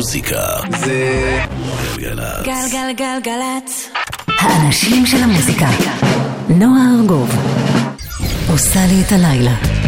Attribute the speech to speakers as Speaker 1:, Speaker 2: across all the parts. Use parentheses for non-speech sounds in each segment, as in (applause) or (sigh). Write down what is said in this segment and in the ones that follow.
Speaker 1: המוזיקה זה גלגלצ.
Speaker 2: גלגלגלגלצ.
Speaker 3: האנשים של המוזיקה. נועה ארגוב עושה לי את הלילה.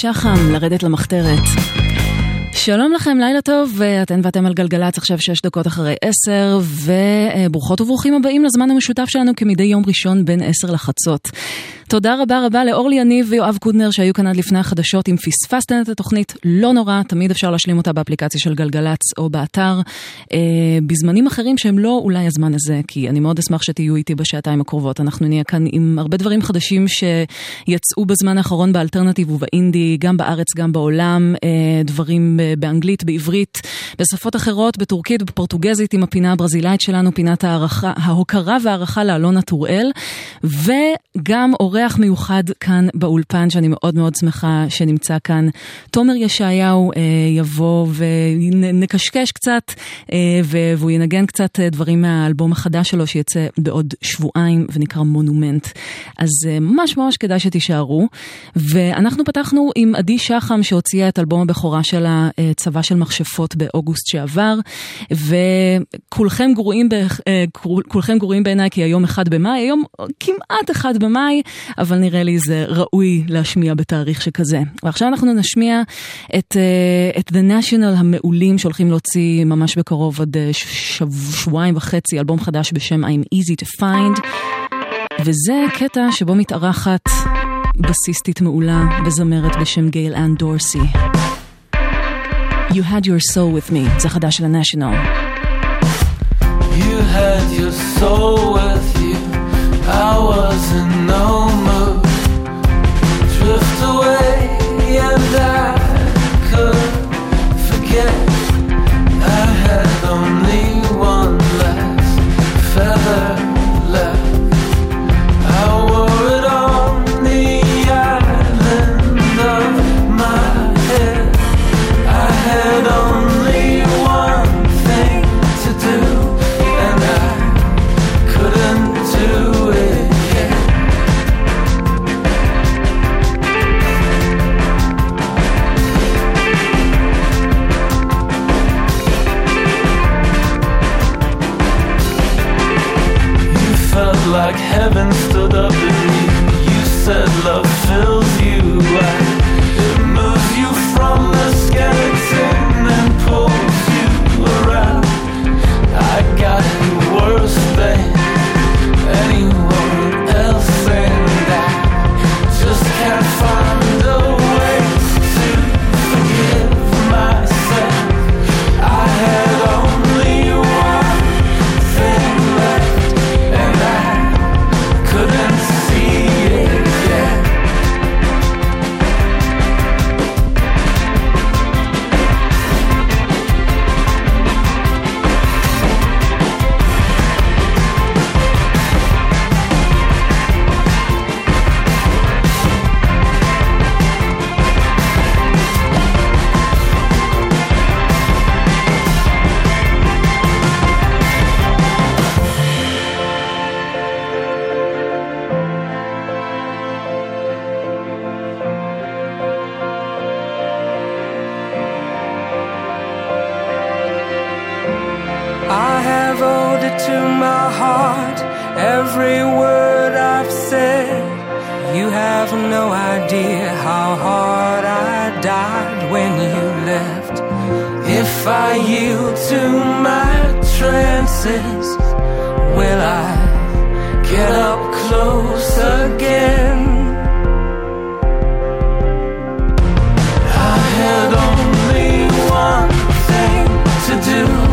Speaker 4: שחם, לרדת למחתרת. שלום לכם, לילה טוב, אתן ואתם על גלגלצ עכשיו שש דקות אחרי עשר, וברוכות וברוכים הבאים לזמן המשותף שלנו כמדי יום ראשון בין עשר לחצות. תודה רבה רבה לאורלי יניב ויואב קודנר שהיו כאן עד לפני החדשות. אם פספסתן את התוכנית, לא נורא, תמיד אפשר להשלים אותה באפליקציה של גלגלצ או באתר. אה, בזמנים אחרים שהם לא אולי הזמן הזה, כי אני מאוד אשמח שתהיו איתי בשעתיים הקרובות. אנחנו נהיה כאן עם הרבה דברים חדשים שיצאו בזמן האחרון באלטרנטיב ובאינדי, גם בארץ, גם בעולם, אה, דברים באנגלית, בעברית, בשפות אחרות, בטורקית, בפורטוגזית, עם הפינה הברזילאית שלנו, פינת ההוקרה והערכה לאלונה טוראל, וגם אורח מיוחד כאן באולפן, שאני מאוד מאוד שמחה שנמצא כאן. תומר ישעיהו אה, יבוא ונקשקש קצת, אה, והוא ינגן קצת אה, דברים מהאלבום החדש שלו שיצא בעוד שבועיים ונקרא מונומנט. אז אה, ממש ממש כדאי שתישארו. ואנחנו פתחנו עם עדי שחם שהוציאה את אלבום הבכורה שלה, אה, צבא של מכשפות באוגוסט שעבר, וכולכם גרועים, אה, כולכם גרועים בעיניי כי היום אחד במאי, היום כמעט אחד במאי, אבל נראה לי זה ראוי להשמיע בתאריך שכזה. ועכשיו אנחנו נשמיע את, אה, את The National המעולים שהולכים להוציא ממש בקרוב עוד אה, שבועיים וחצי אלבום חדש בשם I'm Easy to Find, וזה קטע שבו מתארחת בייסיסטית מעולה וזמרת בשם גייל אן דורסי. You had your soul with me, זה חדש של הנשיונל.
Speaker 5: You had your soul with you, I wasn't known away. devoted to my heart. Every word I've said, you have no idea how hard I died when you left. If I yield to my trances, will I get up close again? I had only one thing to do.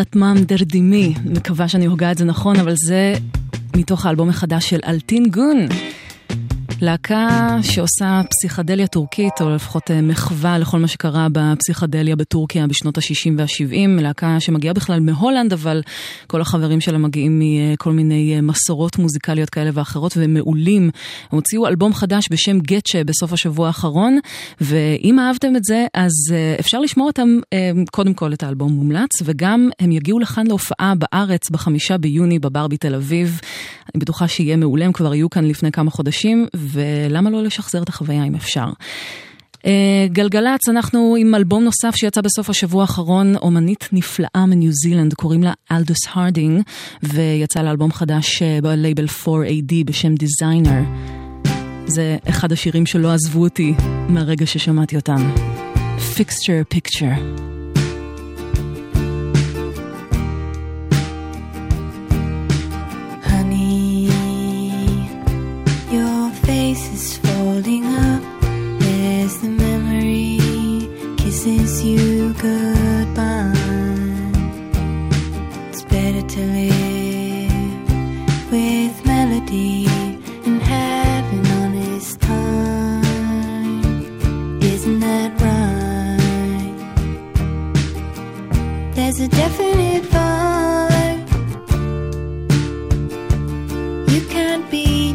Speaker 4: אנלטמם דרדימי, מקווה שאני הוגה את זה נכון, אבל זה מתוך האלבום החדש של אלטין גון. להקה שעושה פסיכדליה טורקית, או לפחות אה, מחווה לכל מה שקרה בפסיכדליה בטורקיה בשנות ה-60 וה-70, להקה שמגיעה בכלל מהולנד, אבל כל החברים שלה מגיעים מכל מיני אה, מסורות מוזיקליות כאלה ואחרות, והם מעולים. הם הוציאו אלבום חדש בשם גצ'ה בסוף השבוע האחרון, ואם אהבתם את זה, אז אה, אפשר לשמוע אותם, קודם כל את האלבום מומלץ, וגם הם יגיעו לכאן להופעה בארץ בחמישה ביוני בבארבי בתל אביב. אני בטוחה שיהיה מעולה, הם כבר היו כאן לפני כמה חודשים, ולמה לא לשחזר את החוויה אם אפשר. אה, גלגלצ, אנחנו עם אלבום נוסף שיצא בסוף השבוע האחרון, אומנית נפלאה מניו זילנד, קוראים לה אלדוס הרדינג, ויצא לה אלבום חדש אה, בלייבל 4AD בשם Designer. זה אחד השירים שלא עזבו אותי מהרגע ששמעתי אותם. Fixture Picture.
Speaker 2: There's a definite vibe. You can't be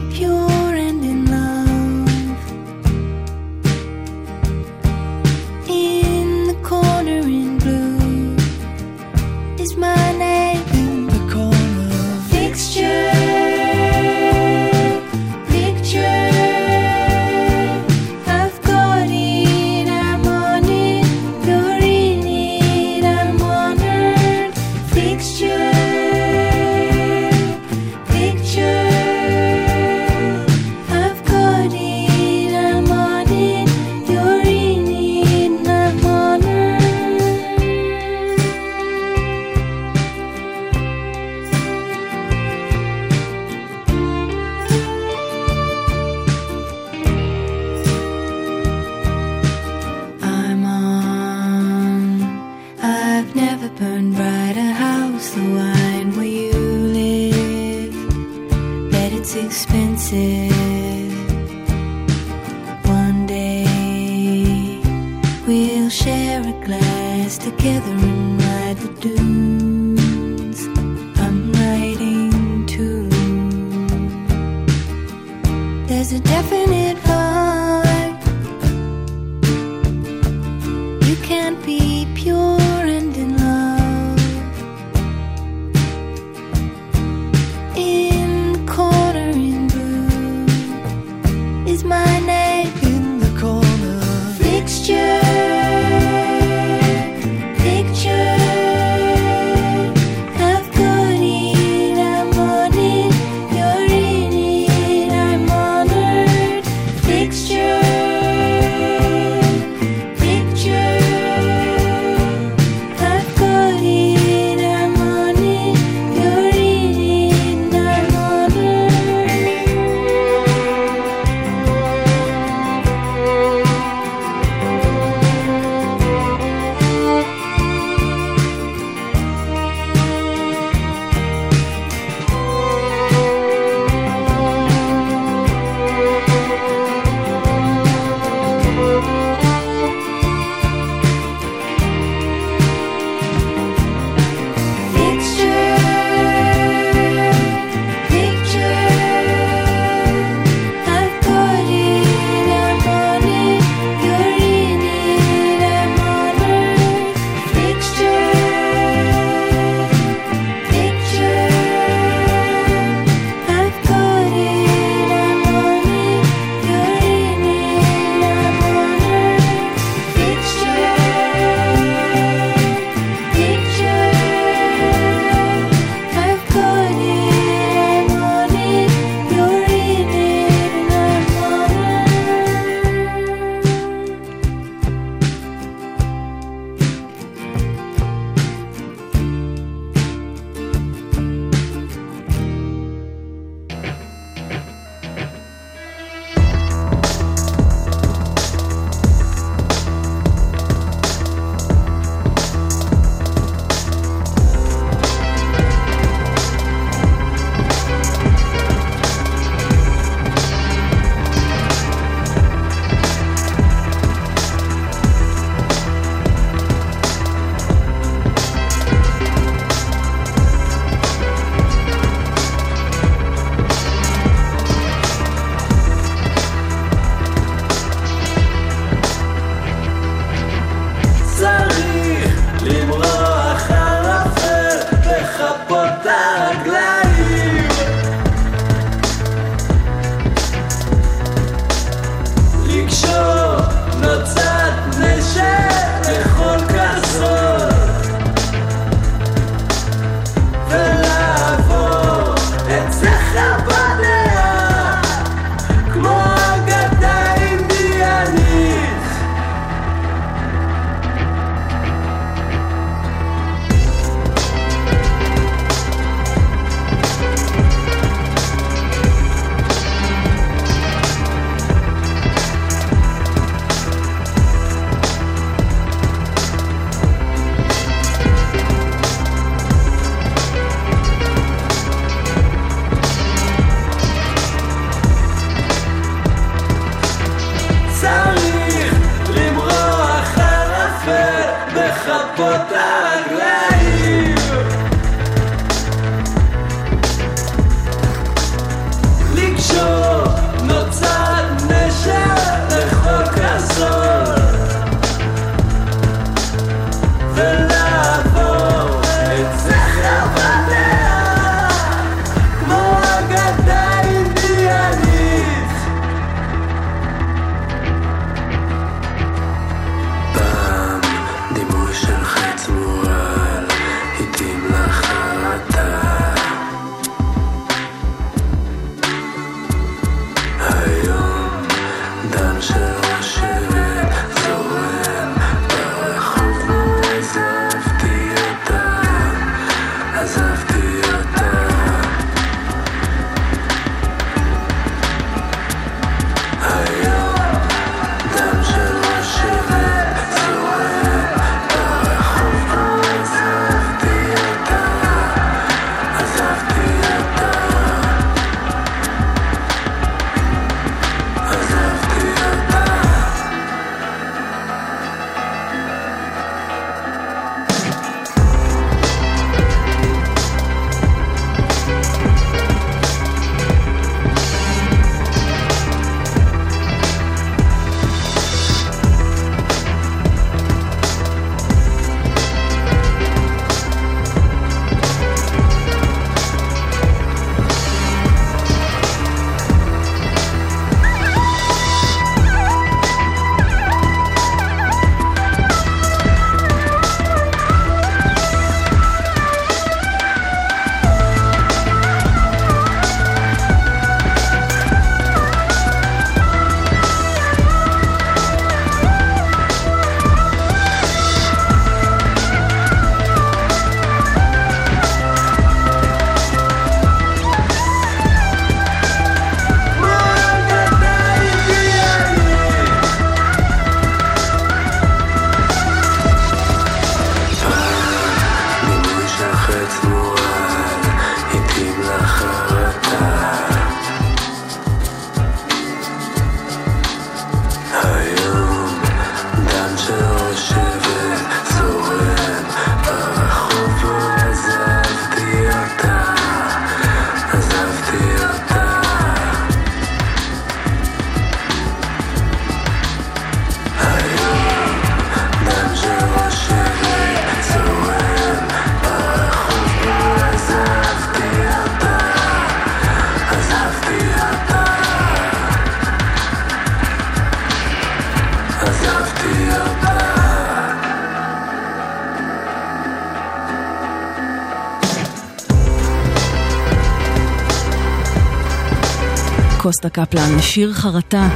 Speaker 4: קוסטה קפלן, שיר חרטה.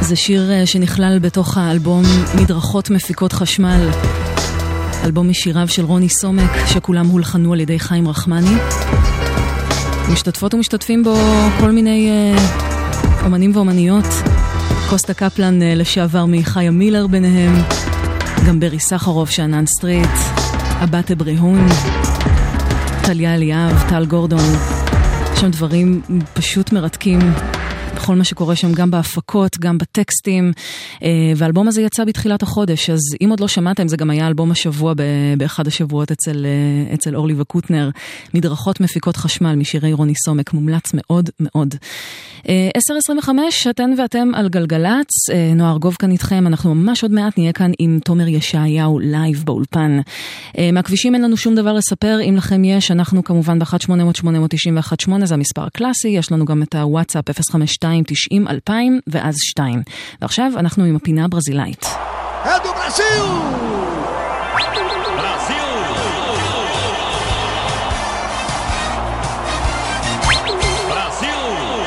Speaker 4: זה שיר אה, שנכלל בתוך האלבום מדרכות מפיקות חשמל. אלבום משיריו של רוני סומק, שכולם הולחנו על ידי חיים רחמני. משתתפות ומשתתפים בו כל מיני אה, אומנים ואומניות. קוסטה קפלן אה, לשעבר מחיה מילר ביניהם, גם ברי סחרוף, שאנן סטריט, אבטה בריהון, טליה אליאב, טל גורדון. שם דברים פשוט מרתקים. בכל מה שקורה שם, גם בהפקות, גם בטקסטים. אה, והאלבום הזה יצא בתחילת החודש, אז אם עוד לא שמעתם, זה גם היה אלבום השבוע באחד השבועות אצל, אה, אצל אורלי וקוטנר. מדרכות מפיקות חשמל משירי רוני סומק, מומלץ מאוד מאוד. אה, 10.25, אתן ואתם על גלגלצ, אה, נועה ארגוב כאן איתכם, אנחנו ממש עוד מעט נהיה כאן עם תומר ישעיהו לייב באולפן. אה, מהכבישים אין לנו שום דבר לספר, אם לכם יש, אנחנו כמובן ב-1-800-891-8, זה המספר הקלאסי, יש לנו גם את הוואטסאפ 052-90-2000 ואז 2. ועכשיו אנחנו עם הפינה הברזילאית.
Speaker 6: É do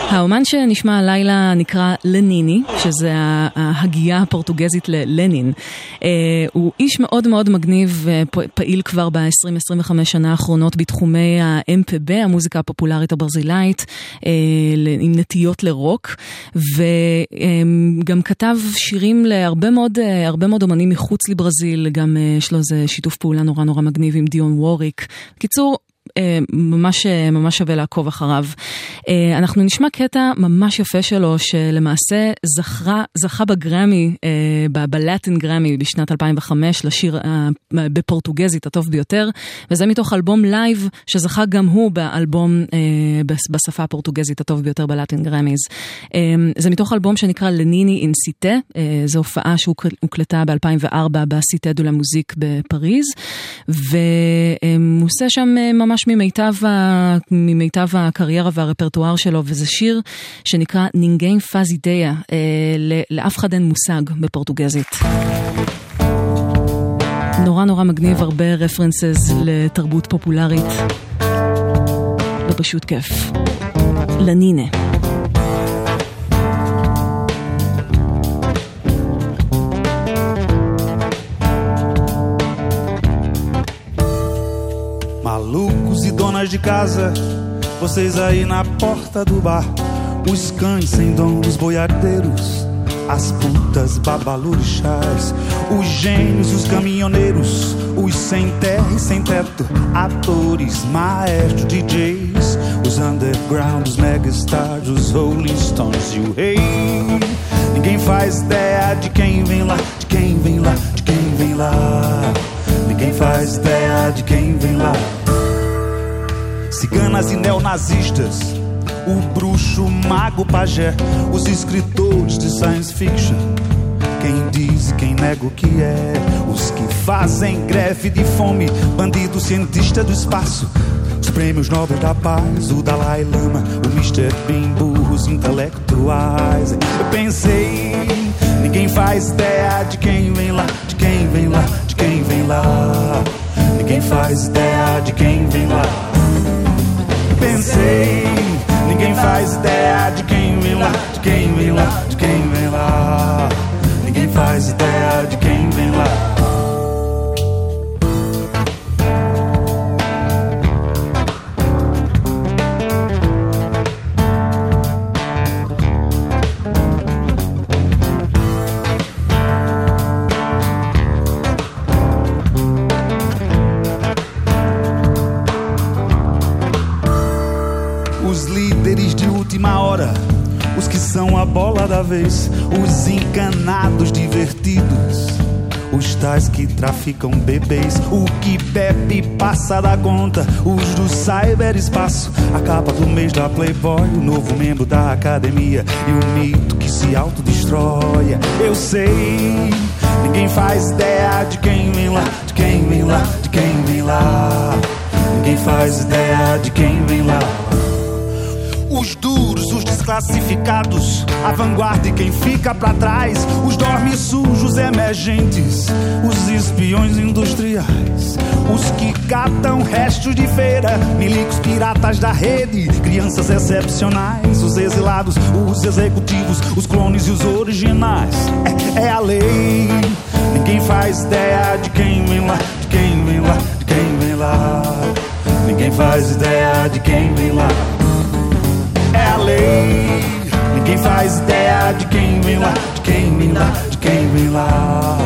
Speaker 4: האומן שנשמע הלילה נקרא לניני, שזה ההגייה הפורטוגזית ללנין. אה, הוא איש מאוד מאוד מגניב, אה, פעיל כבר ב-20-25 שנה האחרונות בתחומי ה-MPB, המוזיקה הפופולרית הברזילאית, אה, עם נטיות לרוק, וגם כתב שירים להרבה מאוד, מאוד אומנים מחוץ לברזיל, גם יש לו איזה שיתוף פעולה נורא נורא מגניב עם דיון ווריק. קיצור, אה, ממש, אה, ממש שווה לעקוב אחריו. אה, אנחנו נשמע קטע ממש יפה שלו, שלמעשה זכרה, זכה בגרמי, אה, בלטין גרמי בשנת 2005, לשיר אה, בפורטוגזית הטוב ביותר, וזה מתוך אלבום לייב, שזכה גם הוא באלבום אה, בשפה הפורטוגזית הטוב ביותר ב Latin Grammys. אה, זה מתוך אלבום שנקרא לניני In Cité, אה, זו הופעה שהוקלטה ב-2004 ב Cité de la Musique בפריז, והוא עושה שם אה, ממש ממיטב, ה... ממיטב הקריירה והרפרטואר שלו, וזה שיר שנקרא Ninguém Faz Idéia, אה, ל- לאף אחד אין מושג בפורטוגזית. נורא נורא מגניב, הרבה רפרנסס לתרבות פופולרית, ופשוט כיף. לנינה.
Speaker 7: Donas de casa, vocês aí na porta do bar, os cães sem dono, os boiadeiros, as putas babalorixás, os gênios, os caminhoneiros, os sem terra e sem teto, atores, maestros, DJs, os underground, os megastars, os Rolling Stones e o rei. Ninguém faz ideia de quem vem lá, de quem vem lá, de quem vem lá. Ninguém faz ideia de quem vem lá. Ciganas e neonazistas, o bruxo, o mago, o pajé, os escritores de science fiction. Quem diz e quem nega o que é, os que fazem greve de fome, bandido cientista do espaço. Os prêmios nobres da paz, o Dalai Lama, o Mr. Bean, burros intelectuais. Eu pensei, ninguém faz ideia de quem vem lá, de quem vem lá, de quem vem lá. Ninguém faz ideia de quem vem lá. Pensei, ninguém faz ideia de quem vem lá, de quem vem lá, de quem vem lá. Ninguém faz ideia de quem vem lá. Os encanados divertidos, os tais que traficam bebês, o que bebe passa da conta, os do cyberespaço, a capa do mês da Playboy, o novo membro da academia e o mito que se autodestrói. Eu sei, ninguém faz ideia de quem vem lá, de quem vem lá, de quem vem lá. Ninguém faz ideia de quem vem lá. Os duros, os desclassificados, a vanguarda e quem fica pra trás, os dorme sujos emergentes, os espiões industriais, Os que catam restos de feira, milicos piratas da rede, crianças excepcionais, os exilados, os executivos, os clones e os originais. É, é a lei. Ninguém faz ideia de quem vem lá, de quem vem lá, de quem vem lá. Ninguém faz ideia de quem vem lá. É a lei. Ninguém faz ideia de quem vem lá, de quem vem lá, de quem vem lá.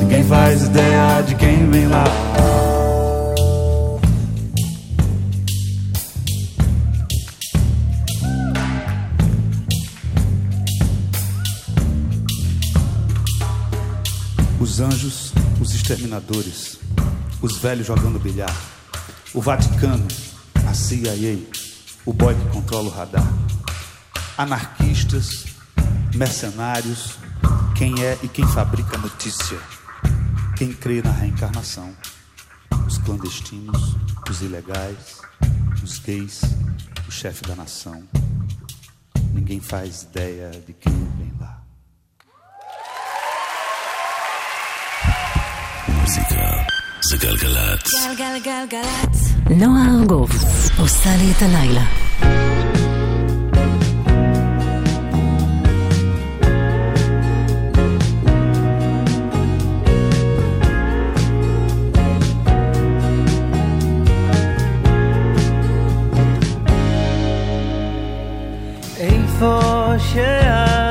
Speaker 7: Ninguém faz ideia de quem vem lá. Os anjos, os exterminadores, os velhos jogando bilhar, o Vaticano, a CIA, o boy que controla o radar, anarquistas, mercenários, quem é e quem fabrica notícia, quem crê na reencarnação, os clandestinos, os ilegais, os gays, o chefe da nação. Ninguém faz ideia de quem vem lá.
Speaker 1: מוזיקה זה גלגלצ.
Speaker 3: גלגלגלגלצ.
Speaker 8: נועה ארגוב עושה לי את הלילה.
Speaker 6: איפה שאני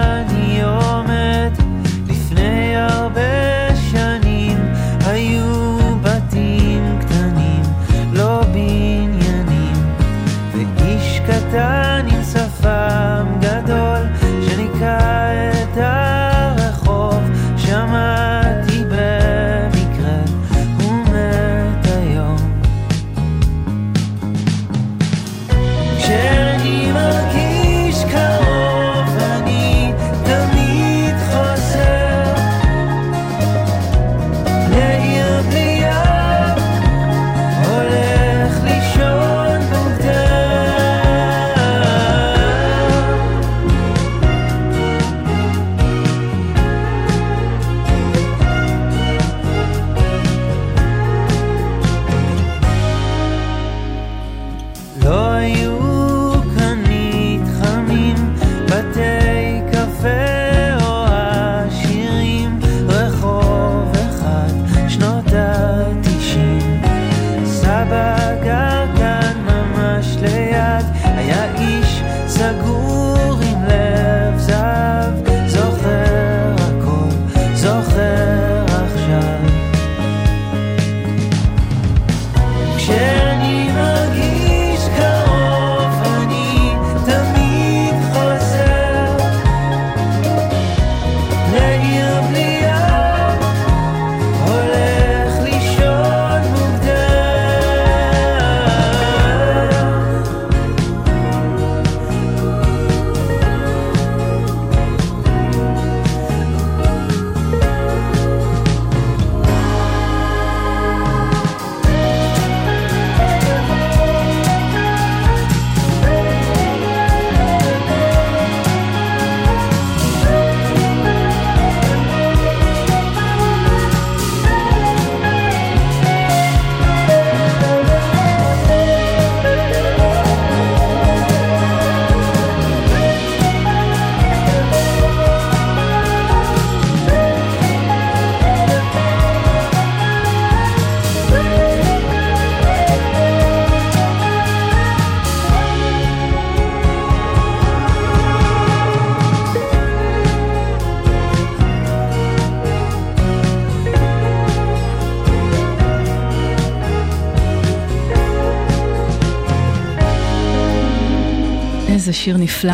Speaker 4: נפלא.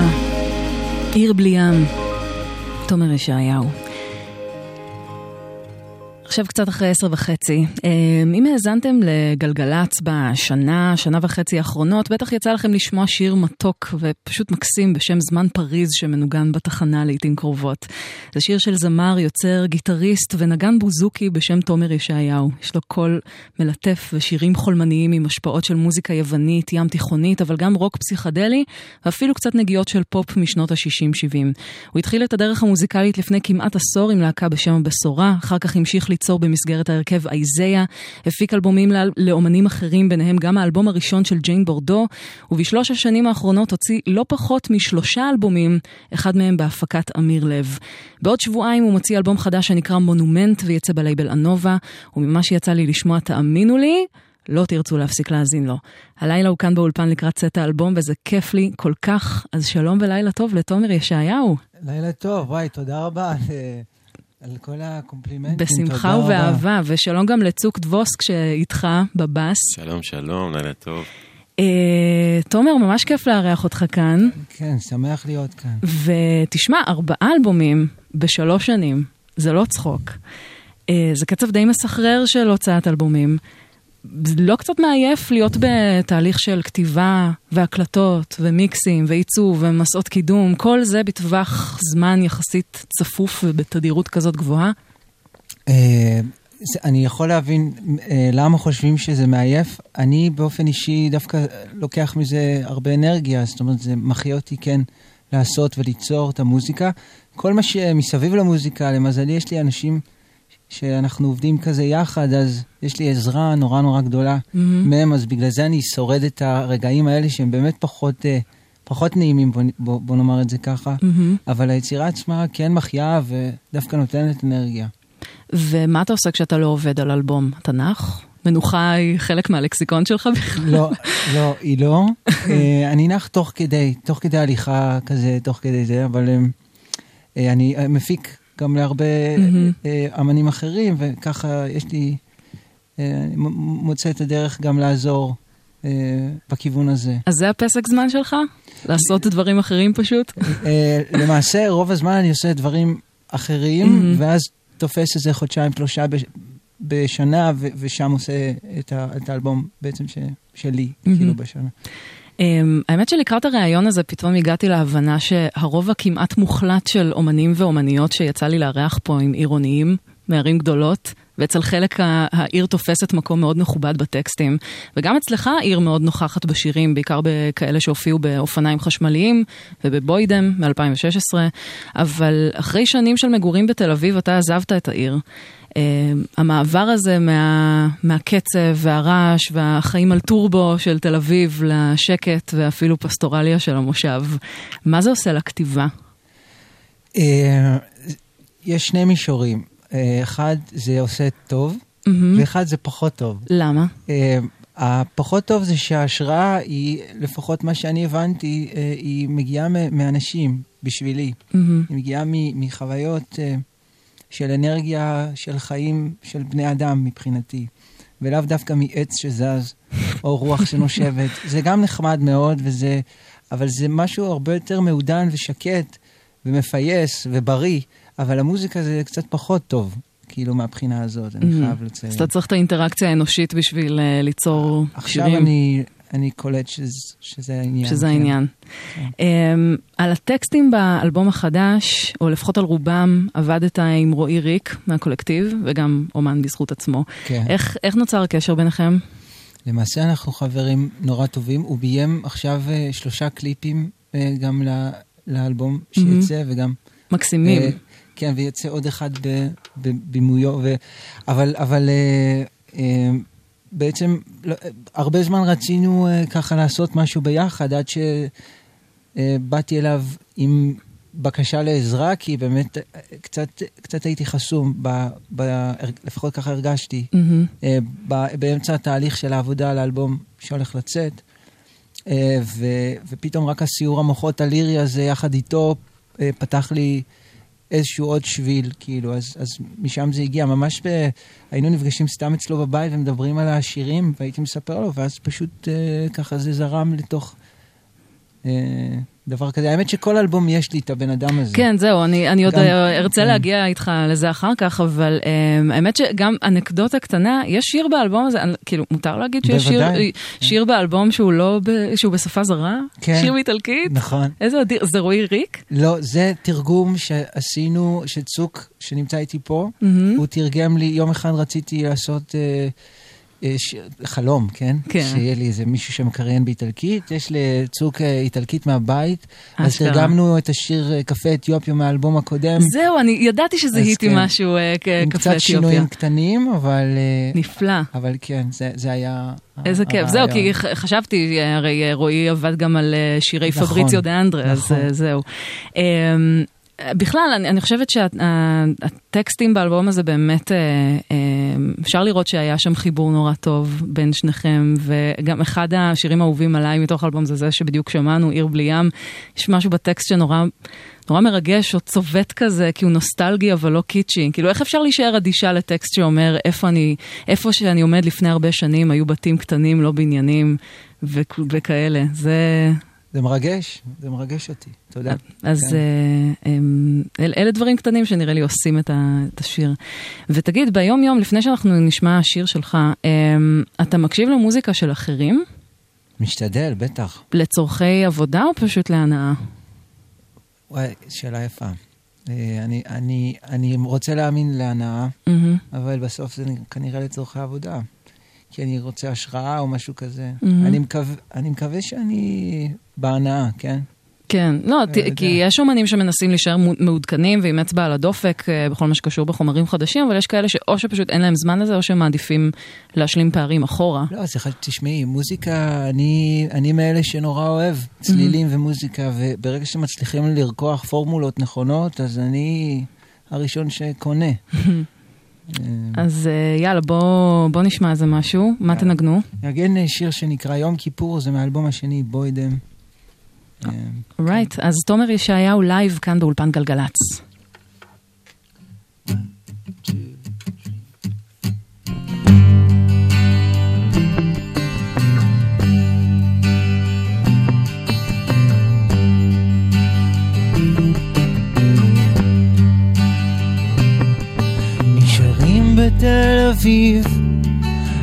Speaker 4: עיר בלי ים. תומר ישעיהו. עכשיו קצת אחרי עשר וחצי. אה, אם האזנתם לגלגלצ בשנה, שנה וחצי האחרונות, בטח יצא לכם לשמוע שיר מתוק ופשוט מקסים בשם זמן פריז שמנוגן בתחנה לעיתים קרובות. זה שיר של זמר, יוצר, גיטריסט ונגן בוזוקי בשם תומר ישעיהו. יש לו קול מלטף ושירים חולמניים עם השפעות של מוזיקה יוונית, ים תיכונית, אבל גם רוק פסיכדלי, ואפילו קצת נגיעות של פופ משנות ה-60-70. הוא התחיל את הדרך המוזיקלית לפני כמעט עשור עם להקה בשם הבשורה, אחר כך המשיך ליצור ליצור במסגרת ההרכב אייזיה, הפיק אלבומים לאומנים אחרים, ביניהם גם האלבום הראשון של ג'יין בורדו, ובשלוש השנים האחרונות הוציא לא פחות משלושה אלבומים, אחד מהם בהפקת אמיר לב. בעוד שבועיים הוא מוציא אלבום חדש שנקרא מונומנט ויצא בלייבל אנובה, וממה שיצא לי לשמוע, תאמינו לי, לא תרצו להפסיק להאזין לו. הלילה הוא כאן באולפן לקראת צאת האלבום, וזה כיף לי כל כך, אז שלום ולילה טוב לתומר ישעיהו.
Speaker 6: לילה טוב, וואי, תודה רבה על, כל הקומפלימנטים.
Speaker 4: בשמחה
Speaker 6: תודה רבה.
Speaker 4: ובאהבה, ושלום גם לצוק דבוסק שאיתך בבאס.
Speaker 1: שלום, שלום, לילה טוב.
Speaker 4: אה, תומר, ממש כיף לארח אותך כאן,
Speaker 6: כן, שמח להיות כאן.
Speaker 4: ותשמע, ארבעה אלבומים בשלוש שנים, זה לא צחוק. אה, זה קצב די מסחרר של הוצאת אלבומים. לא קצת מעייף להיות בתהליך של כתיבה והקלטות ומיקסים ועיצוב ומסעות קידום, כל זה בטווח זמן יחסית צפוף ובתדירות כזאת גבוהה?
Speaker 6: אה, אני יכול להבין אה, למה חושבים שזה מעייף. אני באופן אישי דווקא לוקח מזה הרבה אנרגיה, זאת אומרת, זה מחיה אותי כן לעשות וליצור את המוזיקה. כל מה שמסביב למוזיקה, למזלי, יש לי אנשים שאנחנו עובדים כזה יחד, אז יש לי עזרה נורא נורא גדולה מהם, אז בגלל זה אני שורד את הרגעים האלה שהם באמת פחות, אה, פחות נעימים, בוא, בוא, בוא נאמר את זה ככה. אבל היצירה עצמה כן מחיה ודווקא נותנת אנרגיה.
Speaker 4: ומה אתה עושה כשאתה לא עובד על אלבום? נח? מנוחה היא חלק מהלקסיקון שלך בכלל?
Speaker 6: לא, לא, היא לא. (laughs) אה, אני נח תוך כדי, תוך כדי הליכה כזה, תוך כדי זה, אבל אה, אני מפיק גם להרבה אה, אמנים אחרים, וככה יש לי, אה, אני מ- מוצא את הדרך גם לעזור אה, בכיוון הזה.
Speaker 4: אז זה הפסק זמן שלך? לעשות דברים אחרים פשוט?
Speaker 6: אה, למעשה, רוב הזמן אני עושה דברים אחרים, ואז תופס איזה חודשיים, שלושה בש- בשנה, ושם עושה את ה- את האלבום בעצם ש- שלי, כאילו בשנה.
Speaker 4: Um, האמת שלקראת הראיון הזה פתאום הגעתי להבנה שהרוב הכמעט מוחלט של אומנים ואומניות שיצא לי לארח פה עם עירוניים מערים גדולות, ואצל חלק העיר תופסת מקום מאוד מכובד בטקסטים, וגם אצלך העיר מאוד נוכחת בשירים, בעיקר בכאלה שהופיעו באופניים חשמליים ובבוידם מ-2016, אבל אחרי שנים של מגורים בתל אביב אתה עזבת את העיר. Uh, המעבר הזה מה, מהקצב והרעש והחיים על טורבו של תל אביב לשקט ואפילו פסטורליה של המושב, מה זה עושה לכתיבה?
Speaker 6: אה, יש שני מישורים. אה, אחד, זה עושה טוב, ואחד זה פחות טוב.
Speaker 4: למה?
Speaker 6: אה, הפחות טוב זה שההשראה היא, לפחות מה שאני הבנתי, אה, היא מגיעה מאנשים, בשבילי. היא מגיעה מחוויות של אנרגיה, של חיים, של בני אדם מבחינתי. ולאו דווקא מעץ שזז, (laughs) או רוח שנושבת. זה גם נחמד מאוד, וזה, אבל זה משהו הרבה יותר מעודן ושקט, ומפייס, ובריא, אבל המוזיקה זה קצת פחות טוב, כאילו, מהבחינה הזאת, אני חייב לציין.
Speaker 4: אז אתה צריך את האינטראקציה האנושית בשביל uh, ליצור
Speaker 6: עכשיו
Speaker 4: שירים.
Speaker 6: אני, אני קולט שזה, שזה העניין.
Speaker 4: שזה
Speaker 6: כן.
Speaker 4: העניין. Um, על הטקסטים באלבום החדש, או לפחות על רובם, עבדת עם רועי ריק מהקולקטיב, וגם אומן בזכות עצמו.
Speaker 6: כן.
Speaker 4: איך, איך נוצר הקשר ביניכם?
Speaker 6: למעשה אנחנו חברים נורא טובים. הוא ביים עכשיו אה, שלושה קליפים אה, גם ל- לאלבום שיצא, וגם...
Speaker 4: מקסימים.
Speaker 6: אה, כן, ויצא עוד אחד בבימויו, ו... אבל, אבל אה, אה, בעצם לא, הרבה זמן רצינו אה, ככה לעשות משהו ביחד, עד שבאתי אליו עם בקשה לעזרה, כי באמת קצת, קצת הייתי חסום, ב, ב, לפחות ככה הרגשתי. אה, ב- באמצע התהליך של העבודה על האלבום שהולך לצאת. ו- ופתאום רק הסיור המוחות הלירי הזה יחד איתו פתח לי איזשהו עוד שביל, כאילו, אז, אז משם זה הגיע. ממש ב... היינו נפגשים סתם אצלו בבית ומדברים על השירים, והייתי מספר לו, ואז פשוט אה, ככה זה זרם לתוך אה, דבר כזה. האמת שכל אלבום יש לי את הבן אדם הזה.
Speaker 4: כן, זהו, אני, אני עוד
Speaker 6: גם-
Speaker 4: אה, ארצה
Speaker 6: כן.
Speaker 4: להגיע איתך לזה אחר כך, אבל um, האמת שגם אנקדוטה קטנה, יש שיר באלבום הזה, כאילו, מותר להגיד שיש שיר,
Speaker 6: בוודאי.
Speaker 4: שיר באלבום שהוא לא, ב, שהוא בשפה זרה?
Speaker 6: כן.
Speaker 4: שיר באיטלקית?
Speaker 6: נכון.
Speaker 4: איזה אדיר, זה רועי ריק?
Speaker 6: לא, זה תרגום שעשינו, שצוק, שנמצא איתי פה,
Speaker 4: מהמם.
Speaker 6: הוא תרגם לי, יום אחד רציתי לעשות אה, יש חלום, כן?
Speaker 4: כן.
Speaker 6: שיהיה לי איזה מישהו שמקריין באיטלקית. יש לצוק אה, איטלקית מהבית. אז. תרגמנו את השיר אה, קפה אתיופיה מהאלבום הקודם.
Speaker 4: זהו, אני ידעתי שזיהיתי
Speaker 6: אז כן.
Speaker 4: משהו אה, כ-
Speaker 6: עם
Speaker 4: קפה
Speaker 6: קצת
Speaker 4: אתיופיה.
Speaker 6: שינויים קטנים, אבל...
Speaker 4: נפלא.
Speaker 6: אבל כן, זה, זה היה...
Speaker 4: איזה כיף. זהו. כי חשבתי, הרי רועי עבד גם על שירי
Speaker 6: נכון,
Speaker 4: פבריציו דה אנדרה, אז
Speaker 6: נכון.
Speaker 4: אה, זהו. בכלל, אני, אני חושבת שהטקסטים באלבום הזה באמת, אה, אה, אפשר לראות שהיה שם חיבור נורא טוב בין שניכם, וגם אחד השירים האהובים עליי מתוך האלבום זה זה שבדיוק שמענו, עיר בלי ים. יש משהו בטקסט שנורא נורא מרגש או צובט כזה, כי הוא נוסטלגי אבל לא קיצ'י. כאילו, איך אפשר להישאר אדישה לטקסט שאומר איפה אני, איפה שאני עומד לפני הרבה שנים, היו בתים קטנים, לא בניינים וכ- וכאלה. זה...
Speaker 6: זה מרגש, זה מרגש אותי, תודה.
Speaker 4: אז
Speaker 6: כן.
Speaker 4: אה, אל, אלה דברים קטנים שנראה לי עושים את, ה, את השיר. ותגיד, ביום יום, לפני שאנחנו נשמע שיר שלך, אמ, אתה מקשיב למוזיקה של אחרים
Speaker 6: משתדל, בטח.
Speaker 4: לצורכי עבודה או פשוט להנאה?
Speaker 6: וואי, שאלה יפה. אה, אני, אני, אני רוצה להאמין להנאה,
Speaker 4: מהמם.
Speaker 6: אבל בסוף זה כנראה לצורכי עבודה. כי אני רוצה השראה או משהו כזה.
Speaker 4: מהמם.
Speaker 6: אני, מקווה, אני מקווה שאני בהנאה, כן?
Speaker 4: כן, לא, ת,
Speaker 6: יודע.
Speaker 4: כי יש אומנים שמנסים להישאר מעודכנים ועם אצבע על הדופק אה, בכל מה שקשור בחומרים חדשים, אבל יש כאלה שאו שפשוט אין להם זמן לזה, או שהם מעדיפים להשלים פערים אחורה.
Speaker 6: לא, אז אחד, תשמעי, מוזיקה, אני, אני מאלה שנורא אוהב צלילים ומוזיקה, וברגע שמצליחים לרקוח פורמולות נכונות, אז אני הראשון שקונה. אה, (laughs)
Speaker 4: אז אה, יאללה, בוא, בוא נשמע איזה משהו. מה תנגנו?
Speaker 6: ננגן אה, שיר שנקרא יום כיפור, זה מהאלבום השני, בוידם. אה,
Speaker 4: Right, אז תומר ישעיהו לייב כאן באולפן גלגלצ.
Speaker 6: בתל אביב,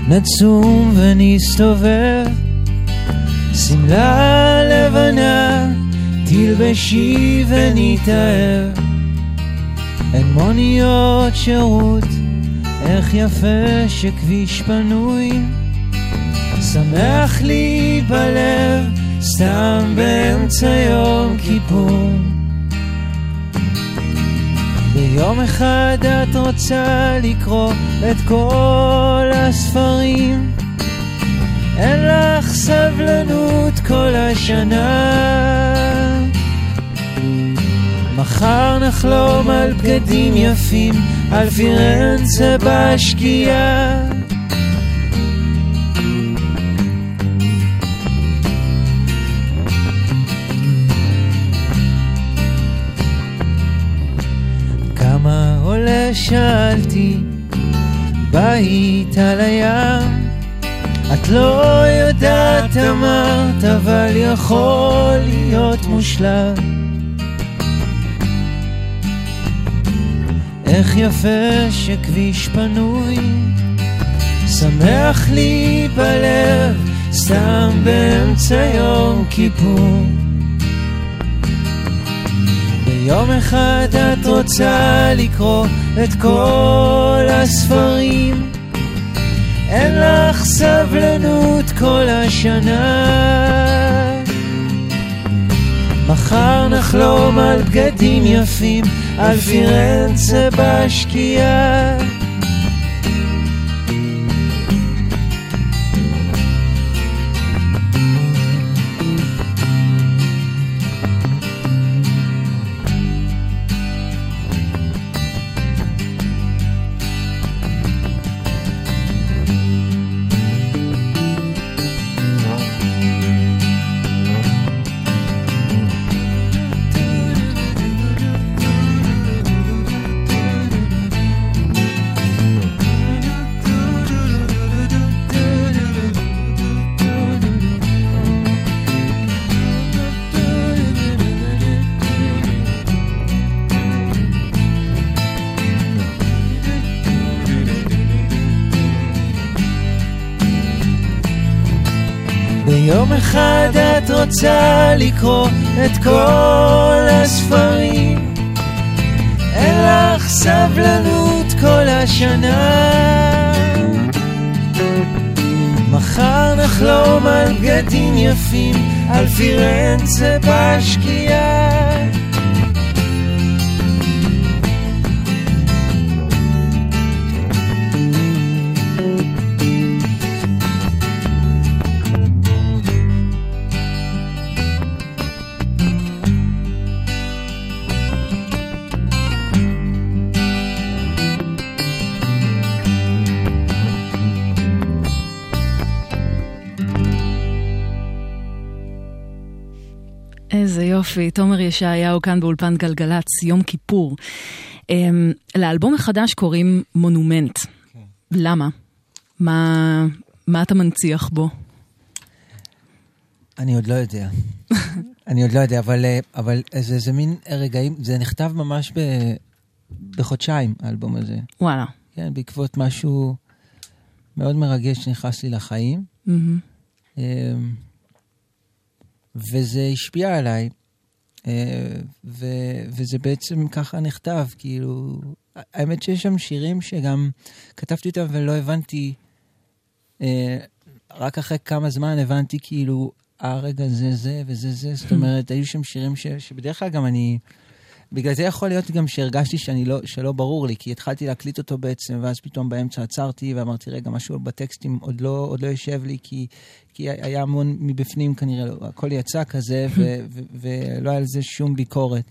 Speaker 6: נצום ונסתובב, שמלה לבנה, תלבשי ונתאהב. אין מוניות שירות, איך יפה שכביש פנוי, שמח לי בלב, סתם באמצע יום כיפור. ביום אחד את רוצה לקרוא את כל הספרים אין לך סבלנות כל השנה. מחר נחלום על בגדים יפים על פירנצה בשקיעה. כמה עולה שאלתי בית על הים את לא יודעת אמרת אבל יכול להיות מושלם. איך יפה שכביש פנוי שמח לי בלב סתם באמצע יום כיפור. ביום אחד את רוצה לקרוא את כל הספרים אין לך סבלנות כל השנה. מחר נחלום על בגדים יפים על פירנצה בשקיעה רוצה לקרוא את כל הספרים אין לך סבלנות כל השנה לחלום על בגדים יפים, על פירנצה בשקיעה.
Speaker 4: יופי, תומר ישעיהו כאן באולפן גלגלצ, יום כיפור. Um, לאלבום החדש קוראים מונומנט. למה? מה, מה אתה מנציח בו?
Speaker 6: אני עוד לא יודע. (laughs) אני עוד לא יודע, אבל, אה, אבל זה, זה מין רגעים, זה נכתב ממש ב, בחודשיים, האלבום הזה.
Speaker 4: וואלה.
Speaker 6: כן, בעקבות משהו מאוד מרגש שנכנס לי לחיים.
Speaker 4: מהמם.
Speaker 6: אמ, וזה השפיע עליי, ו- וזה בעצם ככה נכתב, כאילו, האמת שיש שם שירים שגם כתבתי אותם ולא הבנתי, אה, רק אחרי כמה זמן הבנתי כאילו, אה רגע זה זה וזה זה, זאת אומרת, היו שם שירים ש- שבדרך כלל גם אני, בגלל זה יכול להיות גם שהרגשתי שאני לא, שלא ברור לי, כי התחלתי להקליט אותו בעצם, ואז פתאום באמצע עצרתי ואמרתי, רגע, משהו בטקסטים עוד לא, עוד לא יושב לי, כי, כי היה המון מבפנים כנראה, הכל יצא כזה, ו, (laughs) ו, ולא היה על זה שום ביקורת.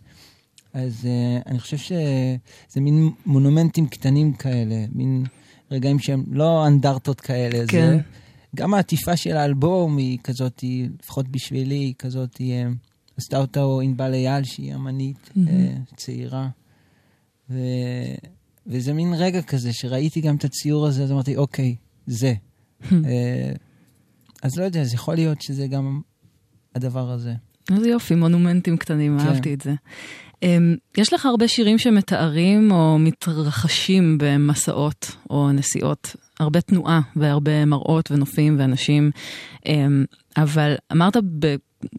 Speaker 6: אז uh, אני חושב שזה מין מונומנטים קטנים כאלה, מין רגעים שהם לא אנדרטות כאלה.
Speaker 4: כן.
Speaker 6: זה, גם העטיפה של האלבום היא כזאת, לפחות בשבילי, היא כזאת, היא, אה, עשתה אותה ענבל אייל, שהיא אמנית. אה, צעירה. ו... וזה מין רגע כזה, שראיתי גם את הציור הזה, אז אמרתי, אוקיי, זה. אה, אז לא יודע, אז יכול להיות שזה גם הדבר הזה.
Speaker 4: איזה יופי, מונומנטים קטנים,
Speaker 6: כן.
Speaker 4: אהבתי את זה. Um, יש לך הרבה שירים שמתארים או מתרחשים במסעות או נסיעות. הרבה תנועה והרבה מראות ונופים ואנשים. Um, אבל אמרת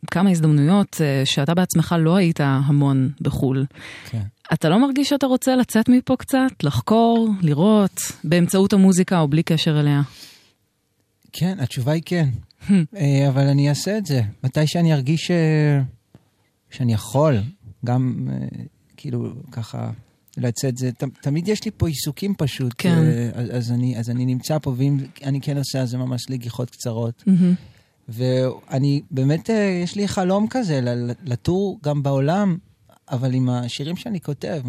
Speaker 4: בכמה הזדמנויות uh, שאתה בעצמך לא היית המון בחו"ל.
Speaker 6: כן.
Speaker 4: אתה לא מרגיש שאתה רוצה לצאת מפה קצת, לחקור, לראות, באמצעות המוזיקה או בלי קשר אליה?
Speaker 6: כן, התשובה היא כן. אה, אבל אני אעשה את זה. מתי שאני ארגיש אה, שאני יכול, גם אה, כאילו ככה לצאת זה, ת- תמיד יש לי פה עיסוקים פשוט.
Speaker 4: כן.
Speaker 6: אה, אז, אז, אני, אז אני נמצא פה, ואם אני כן עושה, אז זה ממש לגיחות קצרות. ואני באמת, אה, יש לי חלום כזה, לטור גם בעולם, אבל עם השירים שאני כותב,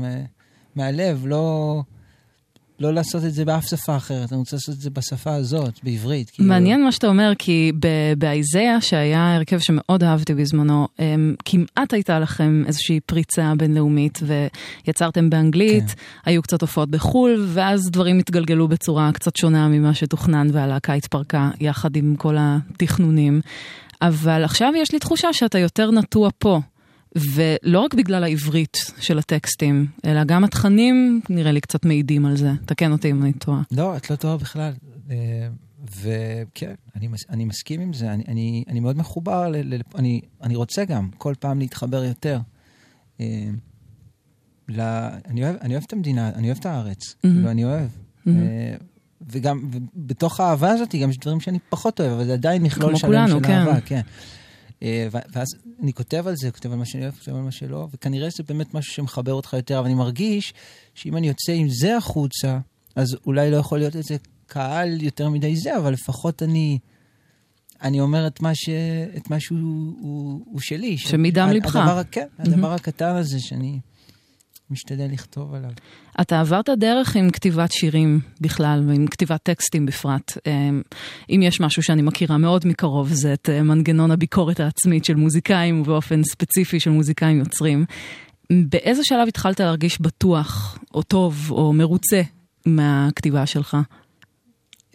Speaker 6: מהלב, לא, לא לעשות את זה באף שפה אחרת, אני רוצה לעשות את זה בשפה הזאת, בעברית. כאילו.
Speaker 4: מעניין מה שאתה אומר, כי באיזאה, שהיה הרכב שמאוד אהבתי בזמנו, הם, כמעט הייתה לכם איזושהי פריצה בינלאומית, ויצרתם באנגלית,
Speaker 6: כן.
Speaker 4: היו קצת הופעות בחו"ל, ואז דברים התגלגלו בצורה קצת שונה ממה שתוכנן, והלהקה התפרקה יחד עם כל התכנונים. אבל עכשיו יש לי תחושה שאתה יותר נטוע פה. ולא רק בגלל העברית של הטקסטים, אלא גם התכנים נראה לי קצת מעידים על זה. תקן אותי אם אני טועה.
Speaker 6: לא, את לא טועה בכלל. אה, וכן, אני, מס- אני מסכים עם זה, אני, אני, אני מאוד מחובר, ל, ל, אני, אני רוצה גם כל פעם להתחבר יותר. אה, ל, אני, אוהב, אני אוהב את המדינה, אני אוהב את הארץ,
Speaker 4: מהמם.
Speaker 6: כאילו, אני אוהב.
Speaker 4: מהמם.
Speaker 6: אה, וגם, בתוך האהבה הזאת גם יש דברים שאני פחות אוהב, אבל זה עדיין מכלול שלם
Speaker 4: כולנו,
Speaker 6: של
Speaker 4: כן.
Speaker 6: אהבה, כן. אה, ואז אני כותב על זה, כותב על מה שאני אוהב, כותב על מה שלא, וכנראה זה באמת משהו שמחבר אותך יותר, אבל אני מרגיש שאם אני יוצא עם זה החוצה, אז אולי לא יכול להיות איזה קהל יותר מדי זה, אבל לפחות אני, אני אומר את מה, ש, את מה שהוא הוא, הוא שלי. ש-
Speaker 4: שמדם
Speaker 6: ה-
Speaker 4: ליבך.
Speaker 6: הדבר, כן, הדבר הקטן הזה שאני משתדל לכתוב עליו.
Speaker 4: אתה עברת דרך עם כתיבת שירים בכלל, ועם כתיבת טקסטים בפרט. אמ, אם יש משהו שאני מכירה מאוד מקרוב, זה את אה, מנגנון הביקורת העצמית של מוזיקאים, ובאופן ספציפי של מוזיקאים יוצרים. באיזה שלב התחלת להרגיש בטוח, או טוב, או מרוצה מהכתיבה שלך?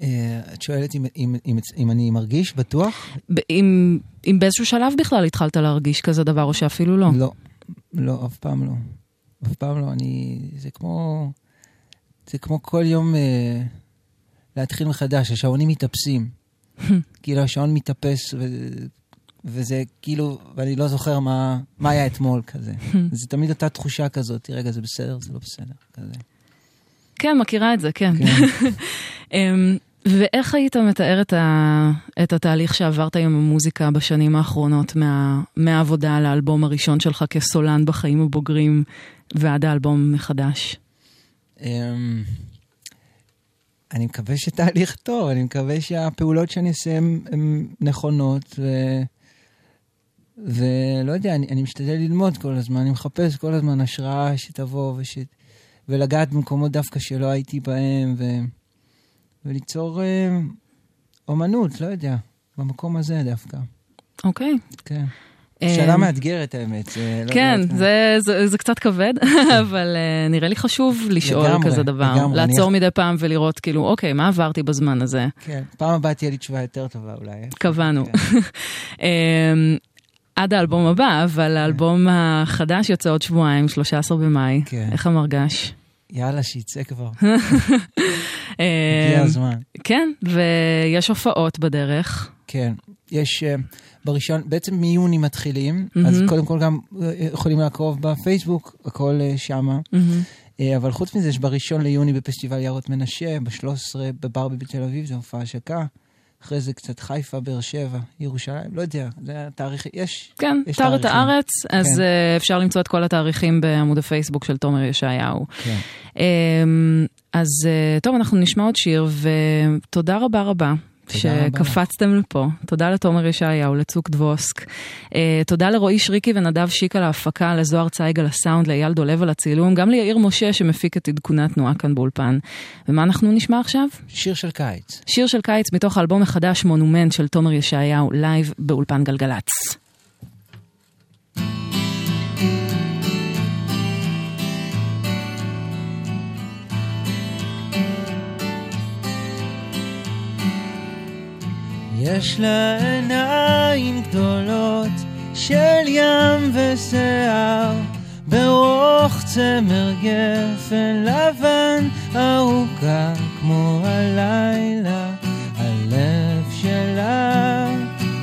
Speaker 6: אה, את שואלת אם, אם, אם, אם אני מרגיש בטוח?
Speaker 4: אם, אם באיזשהו שלב בכלל התחלת להרגיש כזה דבר, או שאפילו לא.
Speaker 6: לא, לא, אף פעם לא. אף פעם לא. אני, זה כמו, זה כמו כל יום אה, להתחיל מחדש, השעונים מתאפסים. (laughs) כאילו השעון מתאפס, ו, וזה כאילו, ואני לא זוכר מה, מה היה אתמול כזה. (laughs) זה תמיד אותה תחושה כזאת, רגע, זה בסדר, זה לא בסדר, כזה.
Speaker 4: כן, מכירה את זה, כן.
Speaker 6: כן. (laughs)
Speaker 4: אמ, ואיך היית מתאר את, ה... את התהליך שעברת עם המוזיקה בשנים האחרונות, מה... מהעבודה על האלבום הראשון שלך כסולן בחיים הבוגרים ועד האלבום מחדש?
Speaker 6: אמ, אני מקווה שתהליך טוב, אני מקווה שהפעולות שאני אעשה הן נכונות, ו... ולא יודע, אני, אני משתדל ללמוד כל הזמן, אני מחפש כל הזמן השראה שתבוא וש... ולגעת במקומות דווקא שלא הייתי בהם, ו... וליצור אה, אומנות, לא יודע, במקום הזה דווקא.
Speaker 4: אוקיי.
Speaker 6: כן.
Speaker 4: אה,
Speaker 6: שאלה מאתגרת האמת. זה לא-
Speaker 4: כן,
Speaker 6: לא-
Speaker 4: זה, זה, זה קצת כבד, (laughs) אבל uh, נראה לי חשוב לשאול
Speaker 6: לגמרי,
Speaker 4: כזה דבר.
Speaker 6: לגמרי,
Speaker 4: לעצור
Speaker 6: אני-
Speaker 4: מדי פעם ולראות, כאילו, אוקיי, מה עברתי בזמן הזה?
Speaker 6: כן, פעם הבאה תהיה לי תשובה יותר טובה אולי.
Speaker 4: קבענו.
Speaker 6: כן. (laughs)
Speaker 4: אמ, עד האלבום הבא, אבל האלבום החדש יוצא עוד שבועיים, 13 במאי.
Speaker 6: כן.
Speaker 4: איך המרגש?
Speaker 6: יאללה, שיצא כבר. (laughs)
Speaker 4: אמ,
Speaker 6: הגיע הזמן.
Speaker 4: כן, ויש הופעות בדרך.
Speaker 6: כן, יש אה, בראשון, בעצם מיוני מתחילים, אז
Speaker 4: מהמם.
Speaker 6: קודם כל גם אה, יכולים לעקוב בפייסבוק, הכל אה, שמה. אה, אבל חוץ מזה, יש בראשון ליוני בפסטיבל יערות מנשה, ב-13 בברבי בתל אביב, זו הופעה השקה. אחרי זה קצת חיפה, באר שבע, ירושלים, לא יודע, זה התאריך, יש.
Speaker 4: כן,
Speaker 6: יש
Speaker 4: אתר את. הארץ, אז
Speaker 6: כן.
Speaker 4: אפשר למצוא את כל התאריכים בעמוד הפייסבוק של תומר ישעיהו.
Speaker 6: כן.
Speaker 4: אמ, אז טוב, אנחנו נשמע עוד שיר, ותודה רבה רבה. שקפצתם לפה. תודה לתומר ישעיהו, לצוק דבוסק. אה, תודה לרועי שריקי ונדב שיק על ההפקה, לזוהר צייג על הסאונד, לאייל דולב על הצילום, גם ליאיר משה שמפיק את עדכוני התנועה כאן באולפן. ומה אנחנו נשמע עכשיו?
Speaker 6: שיר של קיץ.
Speaker 4: שיר של קיץ מתוך האלבום החדש מונומנט של תומר ישעיהו, לייב באולפן גלגלצ.
Speaker 6: יש לה עיניים גדולות של ים ושיער, ברוח צמר גפן לבן, ארוכה כמו הלילה, הלב שלה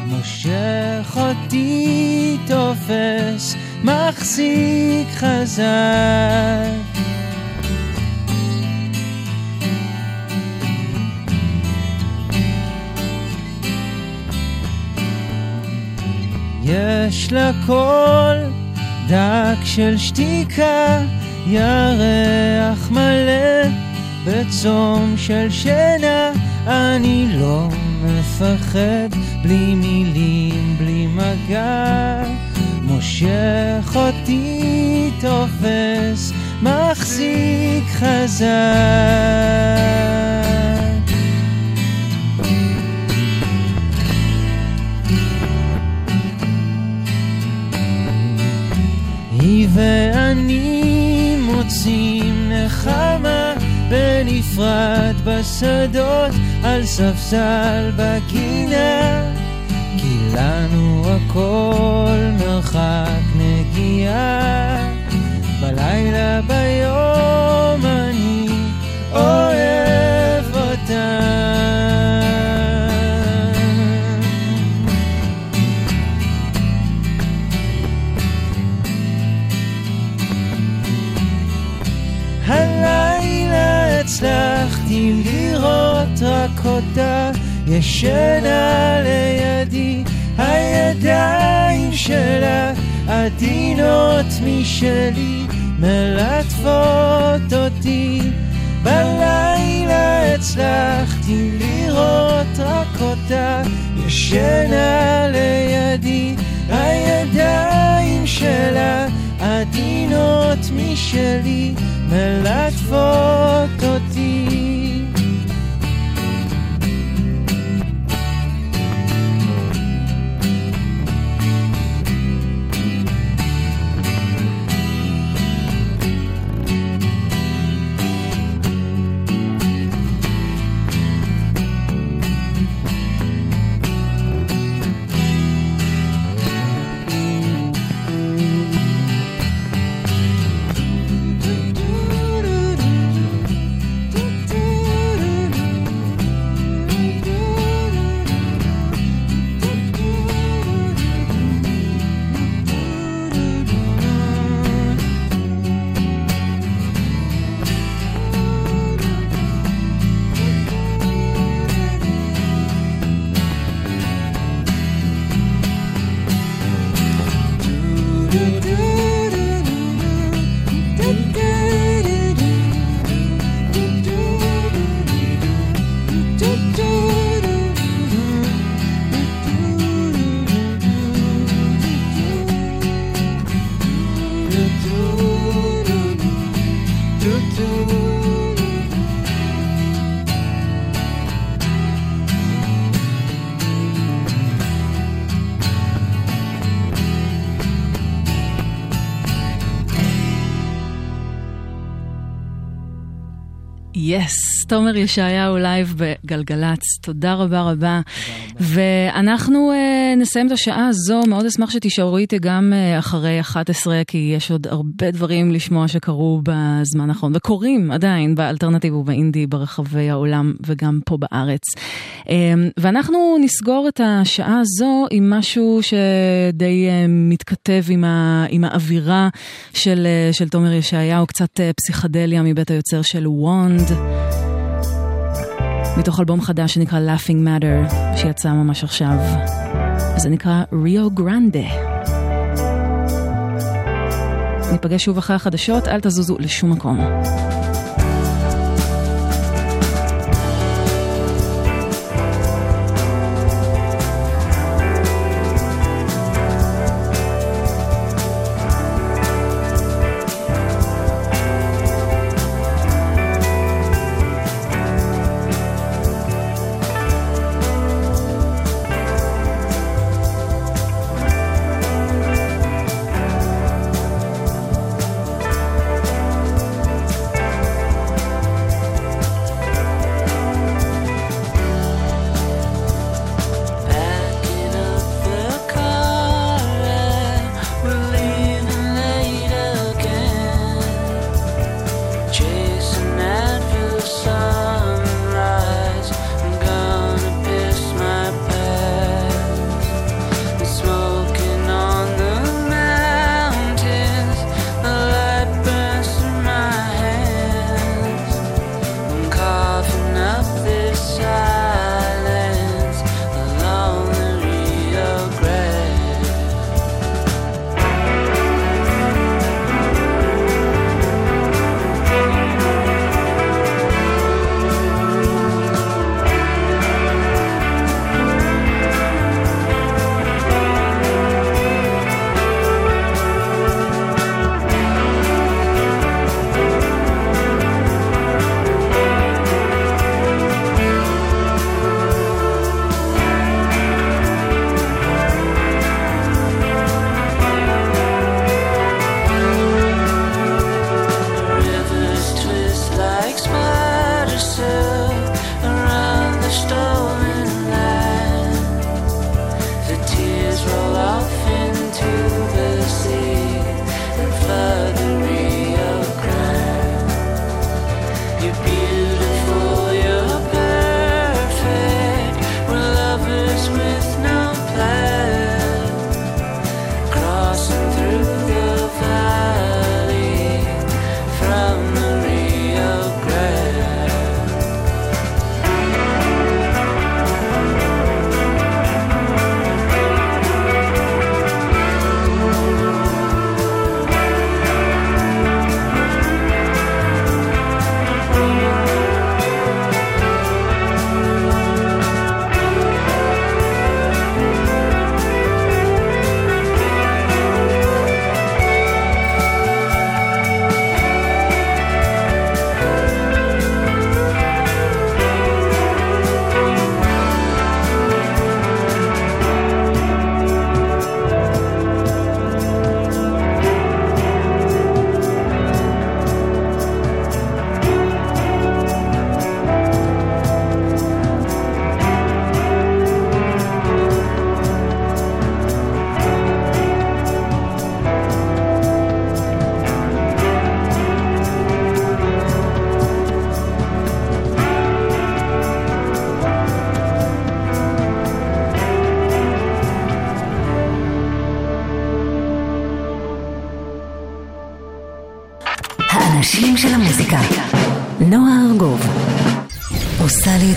Speaker 6: מושך אותי תופס, מחזיק חזק. יש לה קול דק של שתיקה, ירח מלא בצום של שינה. אני לא מפחד, בלי מילים, בלי מגע. מושך אותי, תופס, מחזיק חזק. היא ואני מוצאים נחמה בנפרד בשדות על ספסל בגינה כי לנו הכל מרחק נגיעה. בלילה ביום אני אוהב אותה ישנה לידי הידיים שלה. עדינות משלי מלטפות אותי. בלילה הצלחתי לראות רק אותה. ישנה לידי הידיים שלה. עדינות משלי מלטפות אותי
Speaker 5: Yes, yes, תומר ישעיהו לייב בגלגלצ, תודה רבה רבה. ואנחנו uh, נסיים את השעה הזו, מאוד אשמח שתישארו איתי גם uh, אחרי 11, כי יש עוד הרבה דברים לשמוע שקרו בזמן האחרון, וקורים עדיין ב alternative ובאינדי ברחבי העולם וגם פה בארץ. Um, ואנחנו נסגור את השעה הזו עם משהו שדי uh, מתכתב עם, ה, עם האווירה של, uh, של תומר ישעיהו, קצת uh, פסיכדליה מבית היוצר של וונד. מתוך אלבום חדש שנקרא Laughing Matter, שיצא ממש עכשיו. וזה נקרא ריו גרנדה. ניפגש שוב אחרי החדשות, אל תזוזו לשום מקום.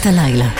Speaker 8: את הלילה.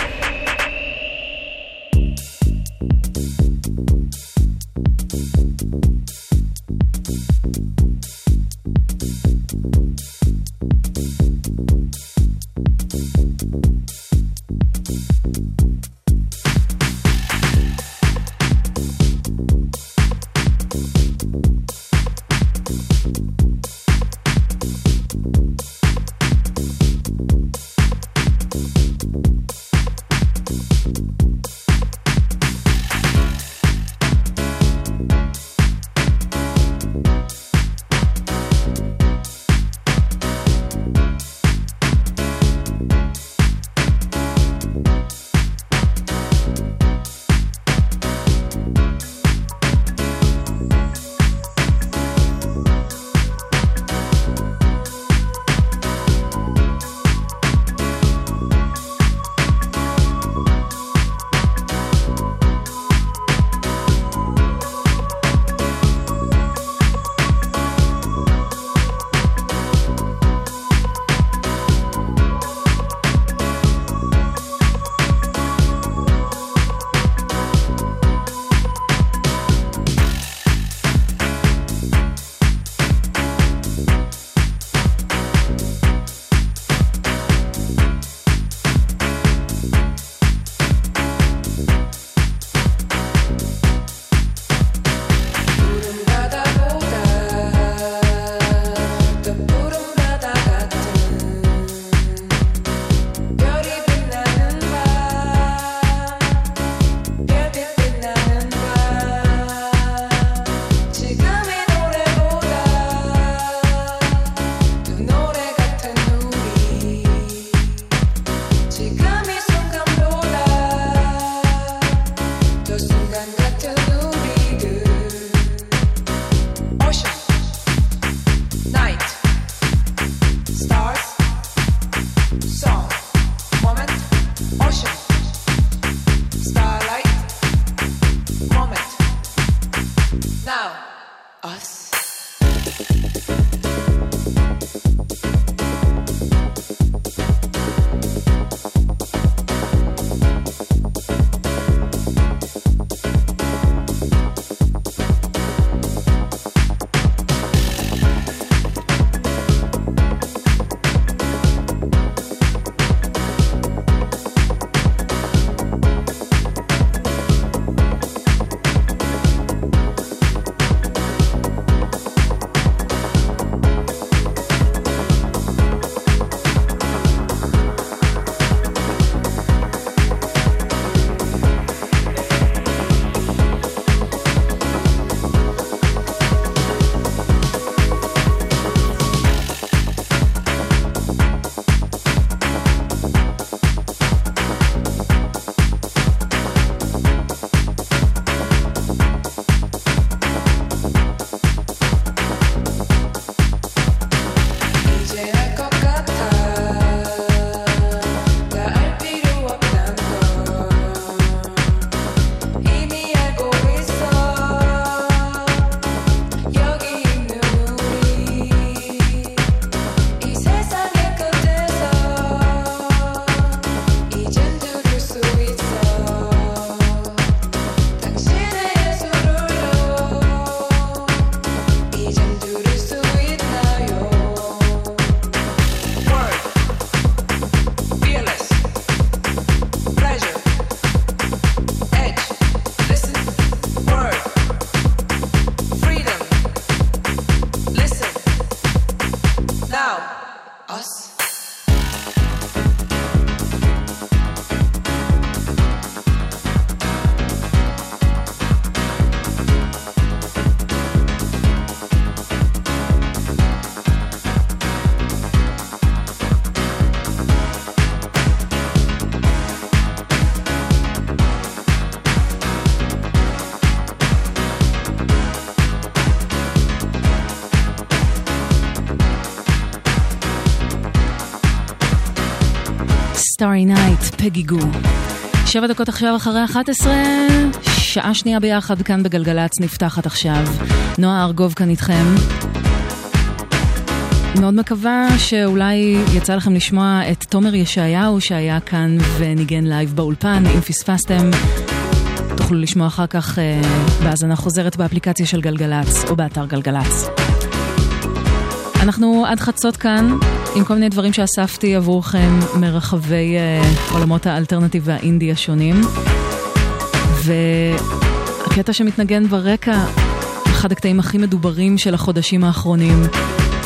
Speaker 4: פגי גו. שבע דקות עכשיו אחרי 11, שעה שנייה ביחד כאן בגלגלצ נפתחת עכשיו. נועה ארגוב כאן איתכם. מאוד מקווה שאולי יצא לכם לשמוע את תומר ישעיהו שהיה כאן וניגן לייב באולפן. אם פספסתם, תוכלו לשמוע אחר כך אה, בהאזנה חוזרת באפליקציה של גלגלצ או באתר גלגלצ. אנחנו עד חצות כאן עם כל מיני דברים שאספתי עבורכם מרחבי אה, עולמות האלטרנטיב והאינדי השונים. והקטע שמתנגן ברקע, אחד הקטעים הכי מדוברים של החודשים האחרונים,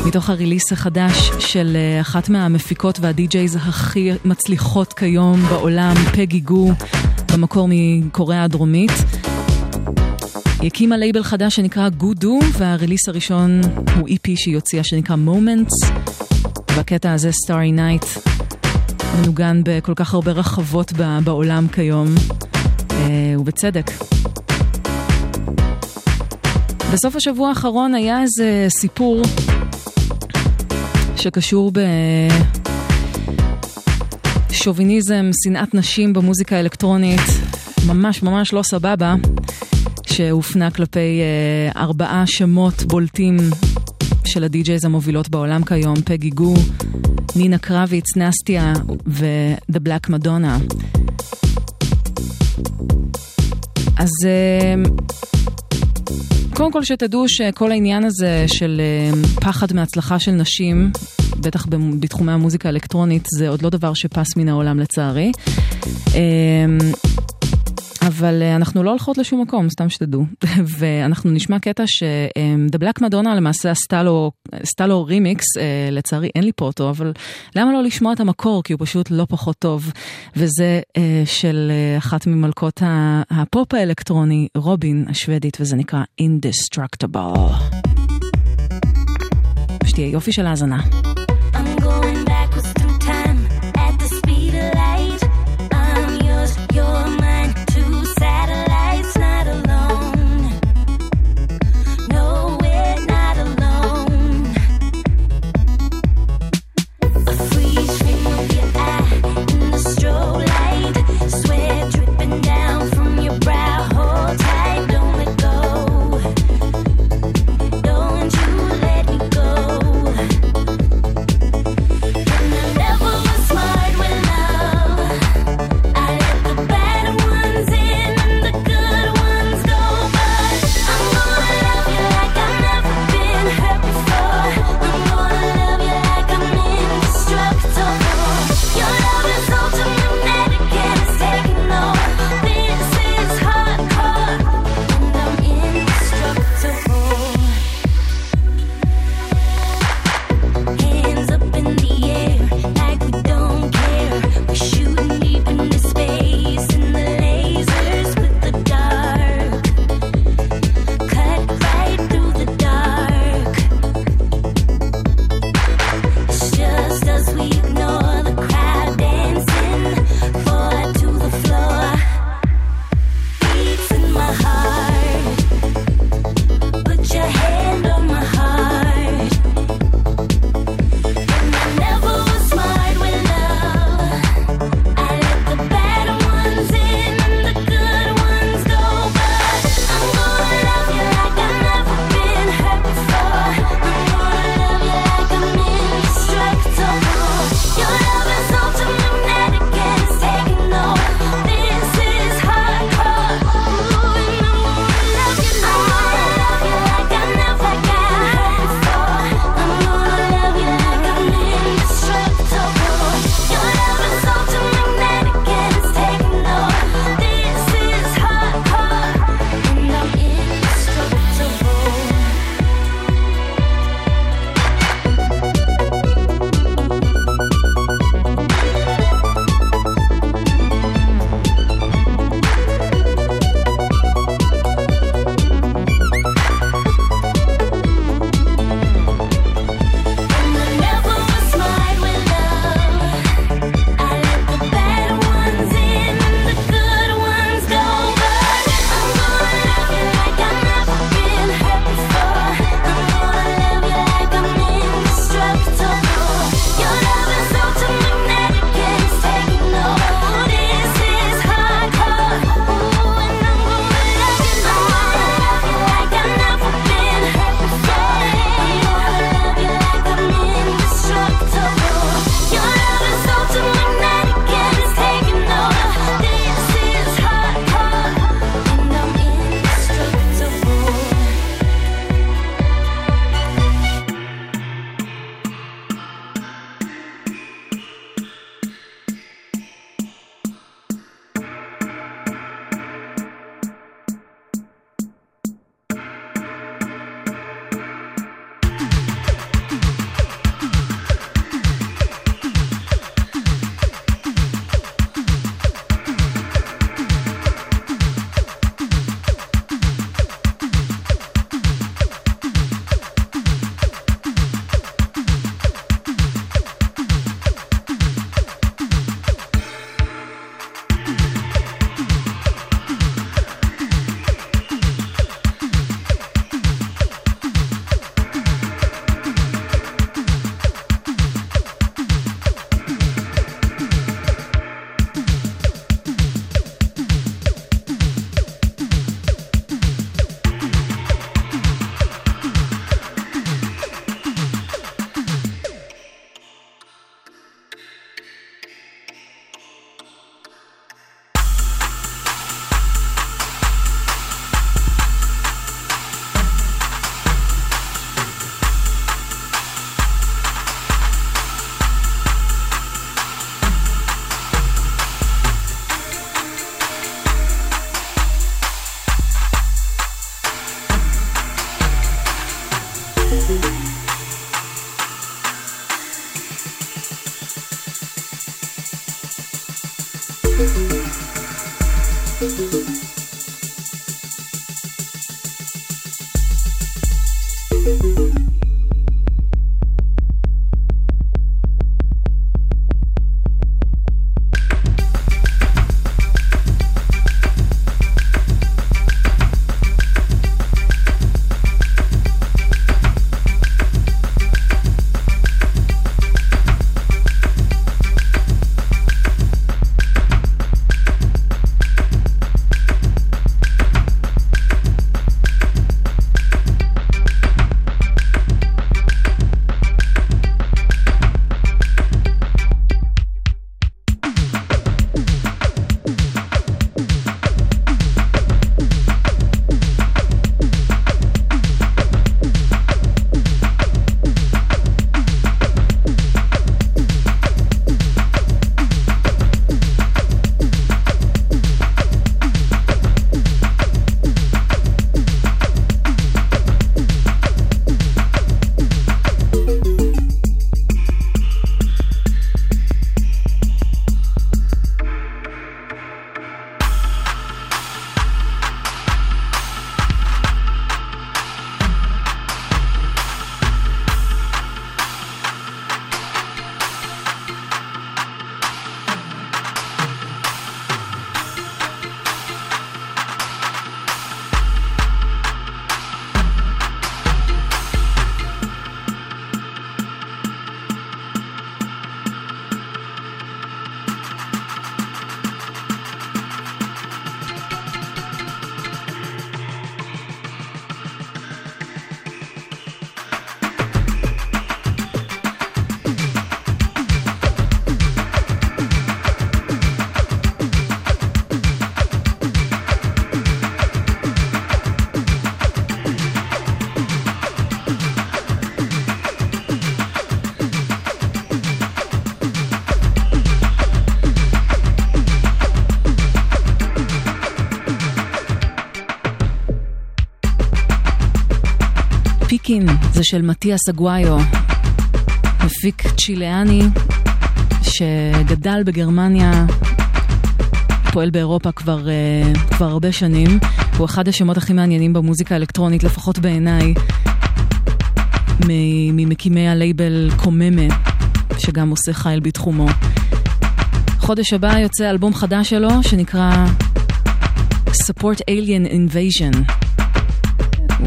Speaker 4: מתוך הריליס החדש של אה, אחת מהמפיקות והדי-ג'ייז הכי מצליחות כיום בעולם, פגי גו, במקור מקוריאה הדרומית. היא הקימה לייבל חדש שנקרא גודו, והריליס הראשון הוא EP שהיא הוציאה שנקרא Moments. והקטע הזה, Starry Night, מנוגן בכל כך הרבה רחבות ב- בעולם כיום, אה, ובצדק. בסוף השבוע האחרון היה איזה סיפור שקשור בשוביניזם, שנאת נשים במוזיקה האלקטרונית, ממש ממש לא סבבה, שהופנה כלפי אה, ארבעה שמות בולטים של הדי-ג'ייז המובילות בעולם כיום, פגי גו, נינה קרביץ, נסטיה ו-The Black Madonna. אז אה, קודם כל שתדעו שכל העניין הזה של אה, פחד מהצלחה של נשים, בטח בתחומי המוזיקה האלקטרונית, זה עוד לא דבר שפס מן העולם לצערי. אה, אבל אה, אנחנו לא הולכות לשום מקום, סתם שתדעו. (laughs) ואנחנו נשמע קטע ש-The Black Madonna למעשה עשתה לו, רימיקס, אה, לצערי אין לי פה אותו, אבל למה לא לשמוע את המקור? כי הוא פשוט לא פחות טוב. וזה אה, של אה, אחת ממלכות הפופ האלקטרוני, רובין השוודית, וזה נקרא Indestructible. שתהיה יופי של האזנה.
Speaker 2: I'm going
Speaker 4: של מתיאס אגוויו, מפיק צ'יליאני שגדל בגרמניה, פועל באירופה כבר, uh, כבר הרבה שנים. הוא אחד השמות הכי מעניינים במוזיקה האלקטרונית, לפחות בעיניי, ממקימי הלייבל קוממה, שגם עושה חייל בתחומו. חודש הבא יוצא אלבום חדש שלו, שנקרא Support Alien Invasion.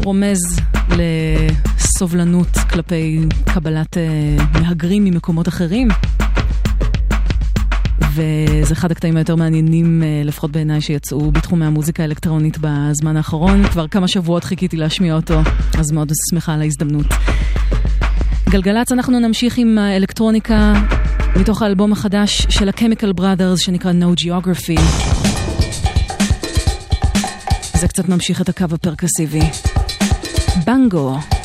Speaker 4: רומז לסובלנות כלפי קבלת uh, מהגרים ממקומות אחרים. וזה אחד הקטעים היותר מעניינים, uh, לפחות בעיניי, שיצאו בתחומי המוזיקה האלקטרונית בזמן האחרון. כבר כמה שבועות חיכיתי להשמיע אותו, אז מאוד שמחה על ההזדמנות. גלגלצ, אנחנו נמשיך עם האלקטרוניקה מתוך האלבום החדש של ה-Chemical Brothers שנקרא No Geography. זה קצת ממשיך את הקו הפרקסיבי.
Speaker 9: Bango.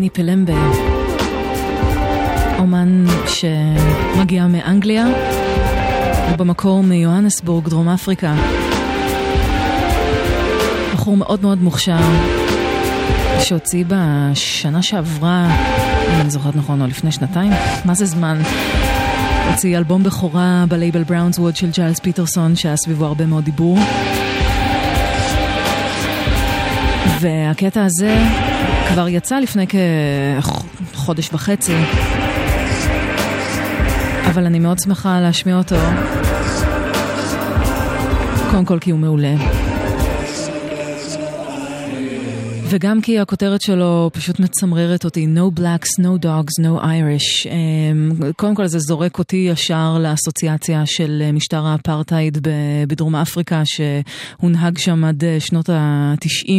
Speaker 4: פיני פלמבה, אומן שמגיע מאנגליה, ובמקור מיוהנסבורג, דרום אפריקה. בחור מאוד מאוד מוכשר, שהוציא בשנה שעברה, אם אני זוכרת נכון, או לפני שנתיים, מה זה זמן? הוציא אלבום בכורה בלייבל בראונס בראונסווד של ג'יילס פיטרסון, שהיה סביבו הרבה מאוד דיבור.
Speaker 10: והקטע הזה כבר יצא לפני כחודש וחצי, אבל אני מאוד שמחה להשמיע אותו. קודם כל כי הוא מעולה. וגם כי הכותרת שלו פשוט מצמררת אותי, No Blacks, No Dogs, No Irish. אמ, קודם כל זה זורק אותי ישר לאסוציאציה של משטר האפרטהייד בדרום אפריקה, שהונהג שם עד אה, שנות ה-90,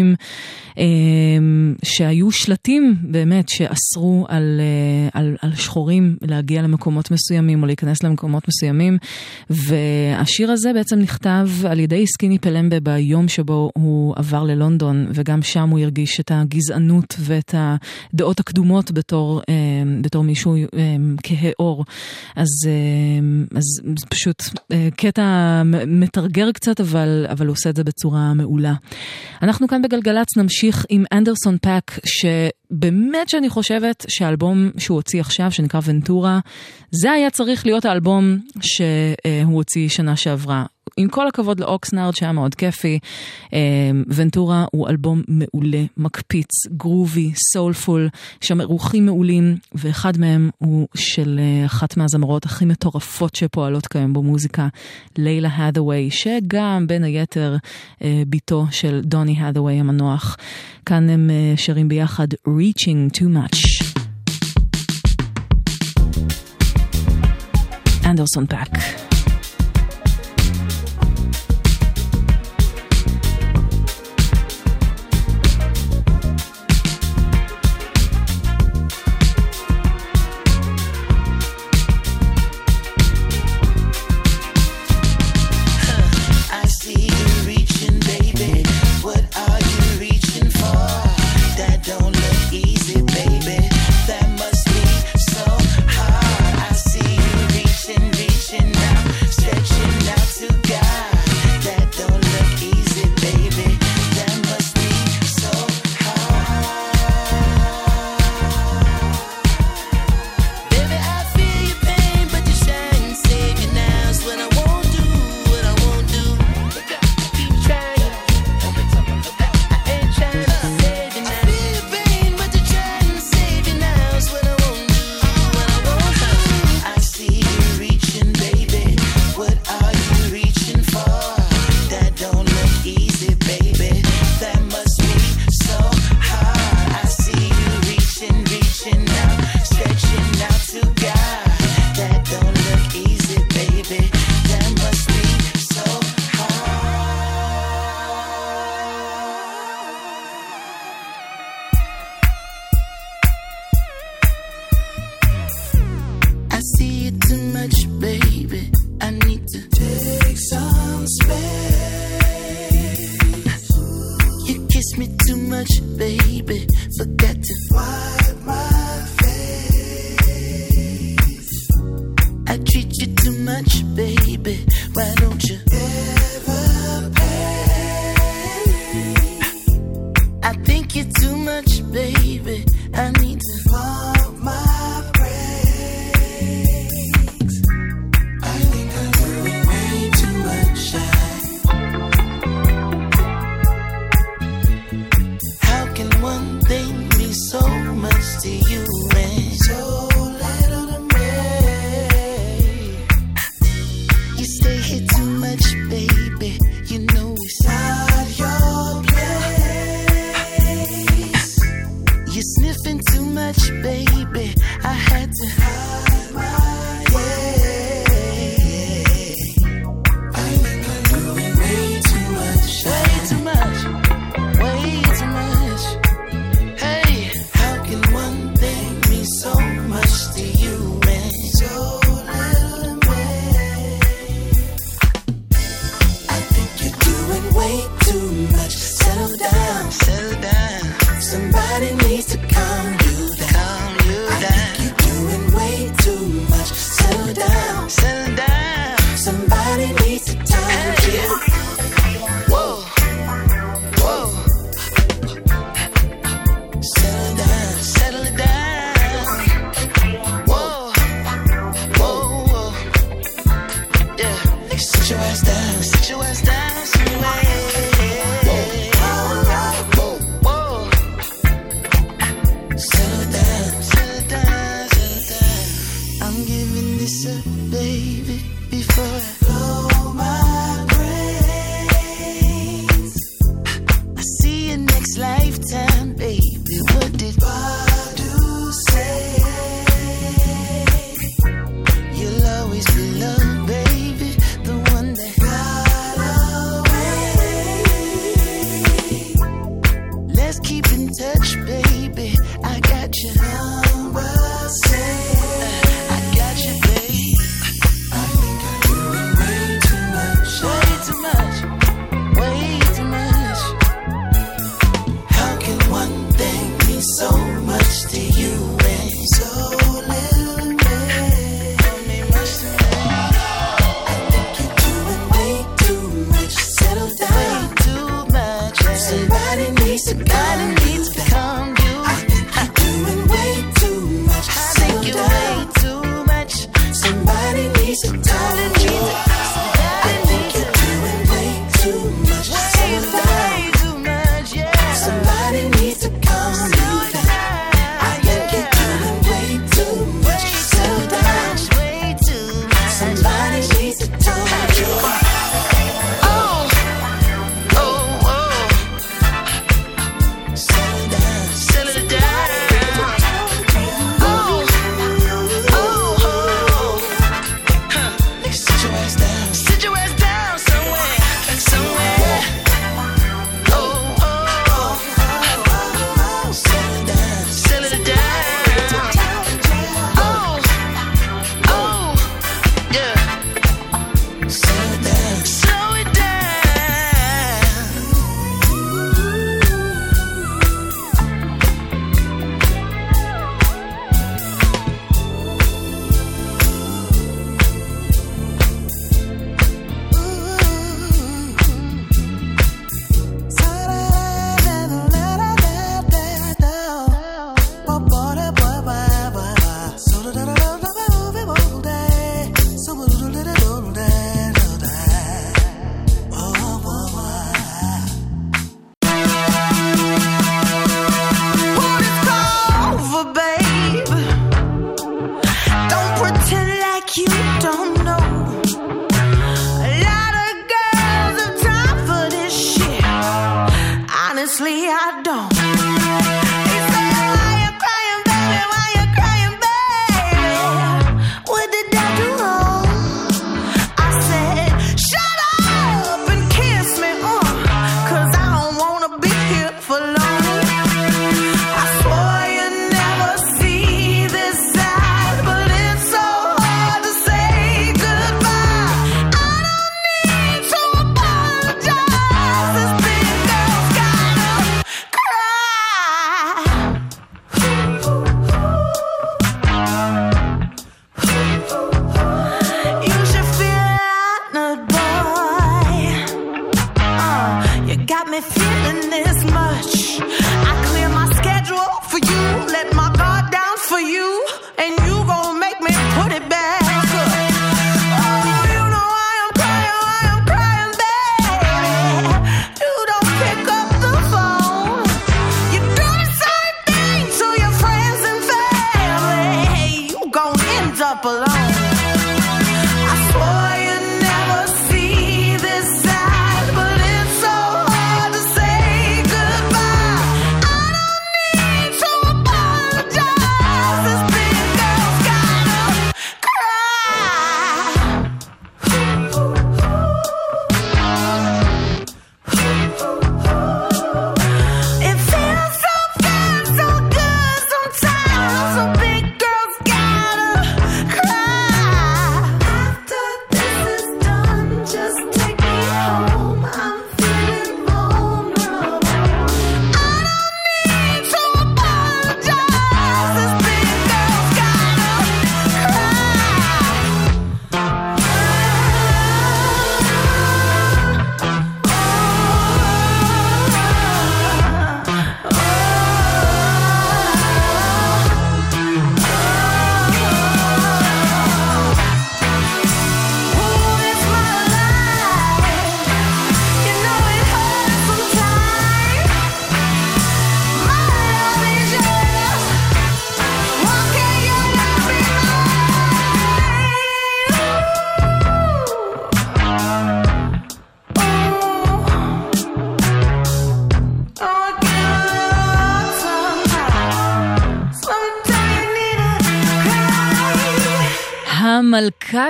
Speaker 10: אמ, שהיו שלטים באמת שאסרו על, אה, על, על שחורים להגיע למקומות מסוימים או להיכנס למקומות מסוימים. והשיר הזה בעצם נכתב על ידי סקיני פלמבה ביום שבו הוא עבר ללונדון, וגם שם הוא הרגיש להרגיש את הגזענות ואת הדעות הקדומות בתור, אה, בתור מישהו אה, כהה עור. אז, אה, אז פשוט קטע מתגרה קצת, אבל, אבל הוא עושה את זה בצורה מעולה. אנחנו כאן בגלגלצ נמשיך עם אנדרסון פאק, שבאמת שאני חושבת שהאלבום שהוא הוציא עכשיו, שנקרא ונטורה, זה היה צריך להיות האלבום שהוא הוציא שנה שעברה. עם כל הכבוד לאוקסנארד שהיה מאוד כיפי, אה, ונטורה הוא אלבום מעולה, מקפיץ, גרובי, soulful, שם אירוחים מעולים, ואחד מהם הוא של אה, אחת מהזמרות הכי מטורפות שפועלות כיום במוזיקה, לילה האדווי, שגם בין היתר אה, בתו של דוני האדווי המנוח. כאן הם שרים ביחד reaching too much. Anderson
Speaker 4: Pack.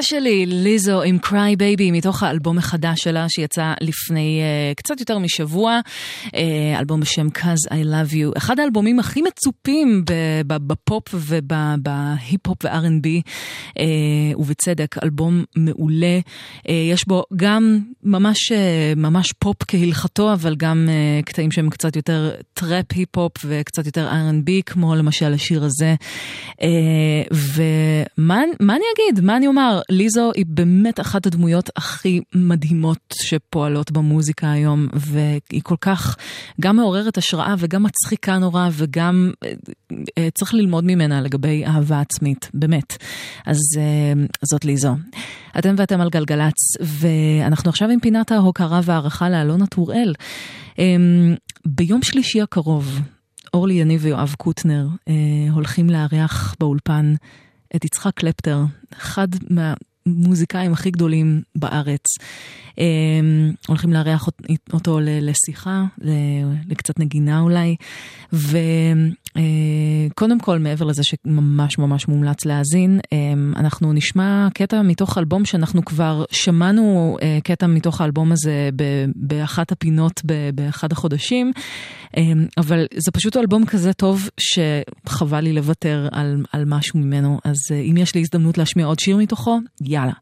Speaker 4: שלי, ליזו עם Cry Baby, מתוך האלבום החדש שלה שיצא לפני uh, קצת יותר משבוע, uh, אלבום בשם Cuz I Love You, אחד האלבומים הכי מצופים בפופ ובהיפ-הופ ו-R&B, uh, ובצדק, אלבום מעולה, uh, יש בו גם ממש, uh, ממש פופ כהלכתו, אבל גם uh, קטעים שהם קצת יותר טראפ היפ-הופ וקצת יותר R&B, כמו למשל השיר הזה. Uh, ומה אני אגיד? מה אני אומר? ליזו היא באמת אחת הדמויות הכי מדהימות שפועלות במוזיקה היום, והיא כל כך גם מעוררת השראה וגם מצחיקה נורא, וגם אה, אה, צריך ללמוד ממנה לגבי אהבה עצמית, באמת. אז אה, זאת ליזו. אתם ואתם על גלגלצ, ואנחנו עכשיו עם פינת ההוקרה והערכה לאלונה טוראל. ביום שלישי הקרוב, אורלי יניב ויואב קוטנר הולכים לארח באולפן את יצחק קלפטר, אחד מהמוזיקאים הכי גדולים בארץ. אה, הולכים לארח אותו לשיחה, לקצת נגינה אולי, וקודם כל, מעבר לזה שממש ממש מומלץ להאזין, אה, אנחנו נשמע קטע מתוך אלבום שאנחנו כבר שמענו אה, קטע מתוך האלבום הזה באחת הפינות באחד החודשים, אבל זה פשוט אלבום כזה טוב שחבל לי לוותר על, על משהו ממנו, אז אם יש לי הזדמנות להשמיע עוד שיר מתוכו, יאללה.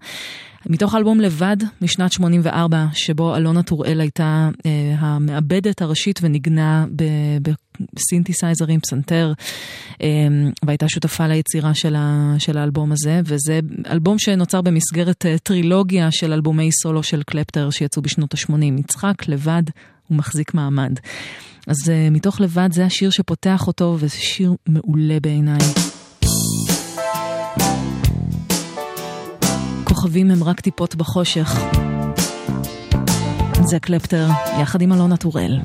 Speaker 4: מתוך אלבום לבד משנת 84, שבו אלונה טוראל הייתה אה, המעבדת הראשית וניגנה בסינתסייזרים, פסנתר, אה, והייתה שותפה ליצירה של, ה, של האלבום הזה, וזה אלבום שנוצר במסגרת אה, טרילוגיה של אלבומי סולו של קלפטר שיצאו בשנות ה-80. יצחק לבד הוא מחזיק מעמד. אז אה, מתוך לבד זה השיר שפותח אותו, וזה שיר מעולה בעיניי. כוכבים הם רק טיפות בחושך. זה קלפטר, יחד עם אלונה טוראל.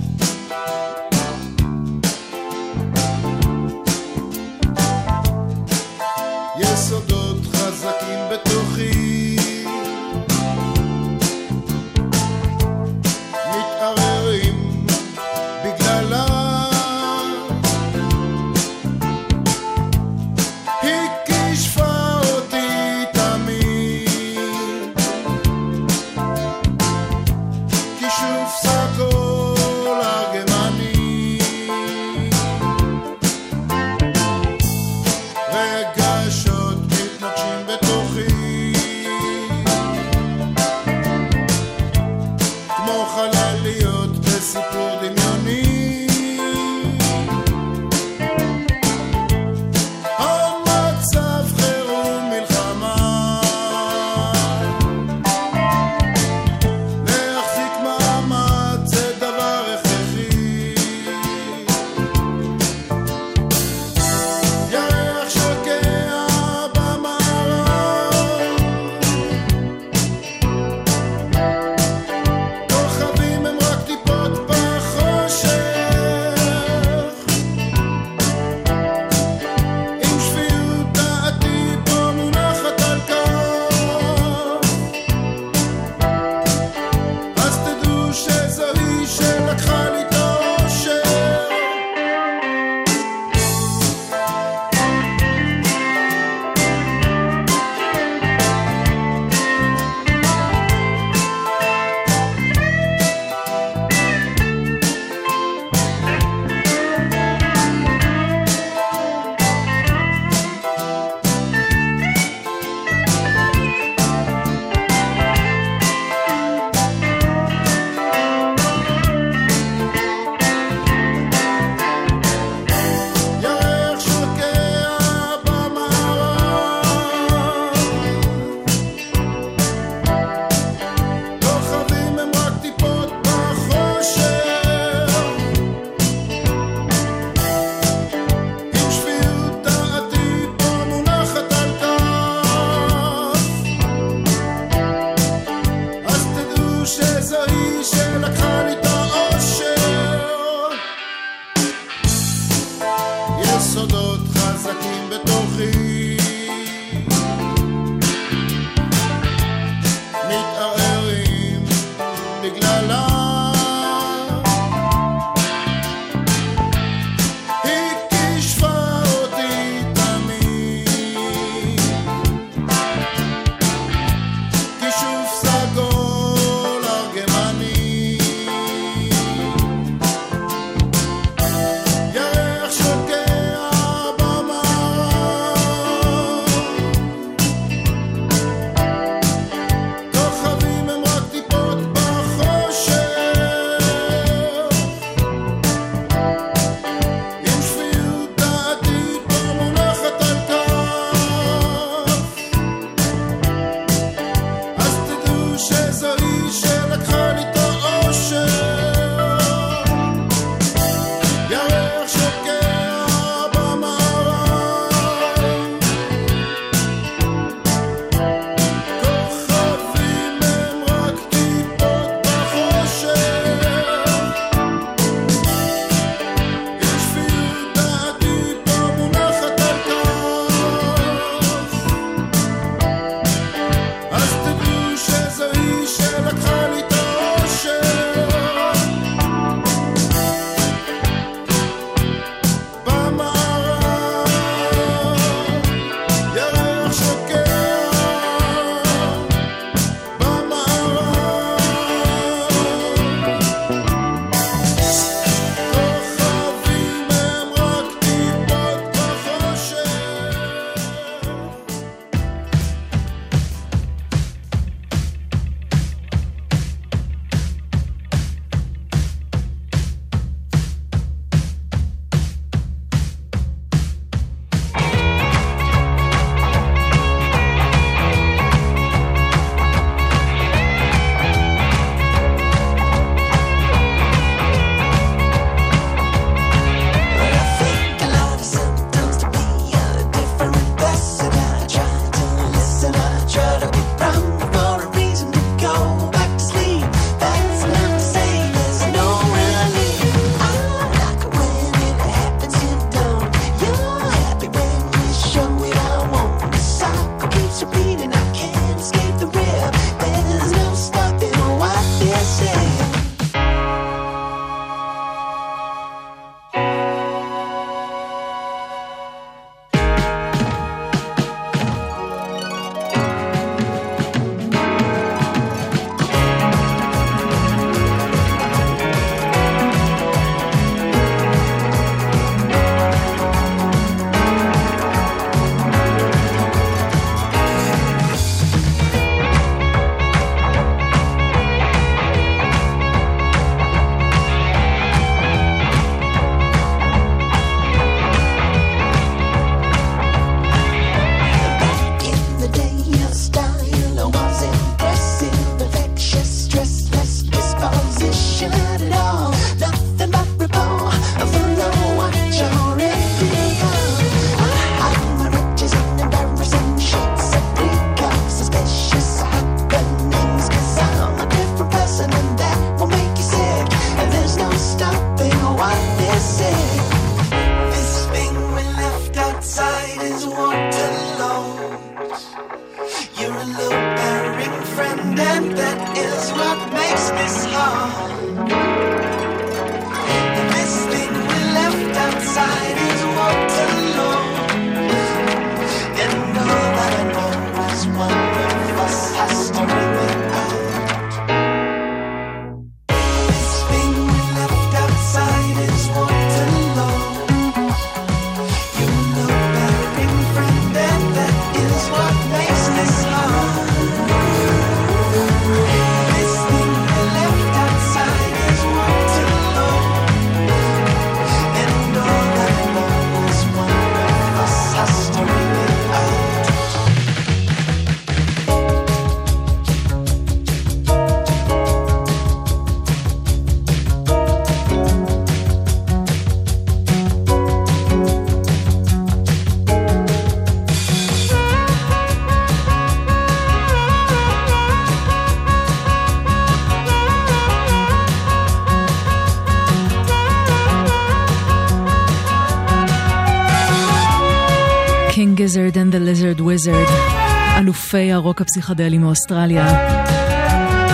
Speaker 4: אלופי הרוק הפסיכדלי מאוסטרליה.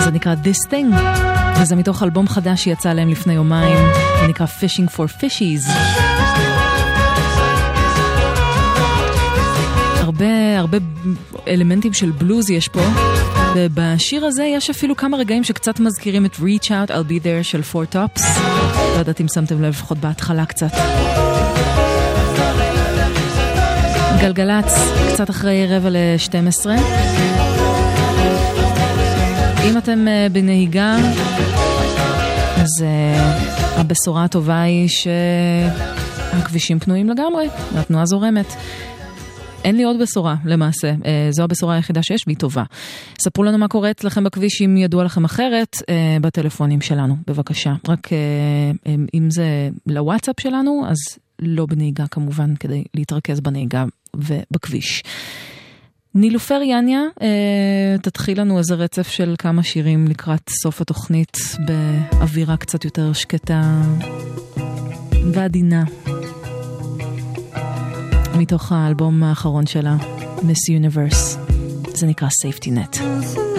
Speaker 4: זה נקרא This Thing, וזה מתוך אלבום חדש שיצא להם לפני יומיים, זה נקרא Fishing for Fishies. הרבה, הרבה אלמנטים של בלוז יש פה, ובשיר הזה יש אפילו כמה רגעים שקצת מזכירים את Reach Out, I'll Be There של Four Tops. לא יודעת אם שמתם לב, לפחות בהתחלה קצת. גלגלצ, קצת אחרי רבע ל-12. אם אתם אה, בנהיגה, אז uh, הבשורה הטובה היא שהכבישים פנויים לגמרי, והתנועה זורמת. אין לי עוד בשורה למעשה, אה, זו הבשורה היחידה שיש והיא טובה. ספרו לנו מה קורה אצלכם בכביש אם ידוע לכם אחרת אה, בטלפונים שלנו, בבקשה. רק אה, אה, אם זה לוואטסאפ שלנו, אז לא בנהיגה כמובן, כדי להתרכז בנהיגה ובכביש. נילופר יניה, אה, תתחיל לנו איזה רצף של כמה שירים לקראת סוף התוכנית באווירה קצת יותר שקטה ועדינה. מתוך האלבום האחרון שלה, Miss Universe. זה נקרא Safety Net.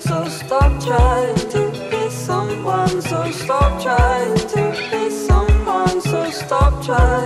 Speaker 3: So stop trying to be someone. So stop trying to be someone. So stop trying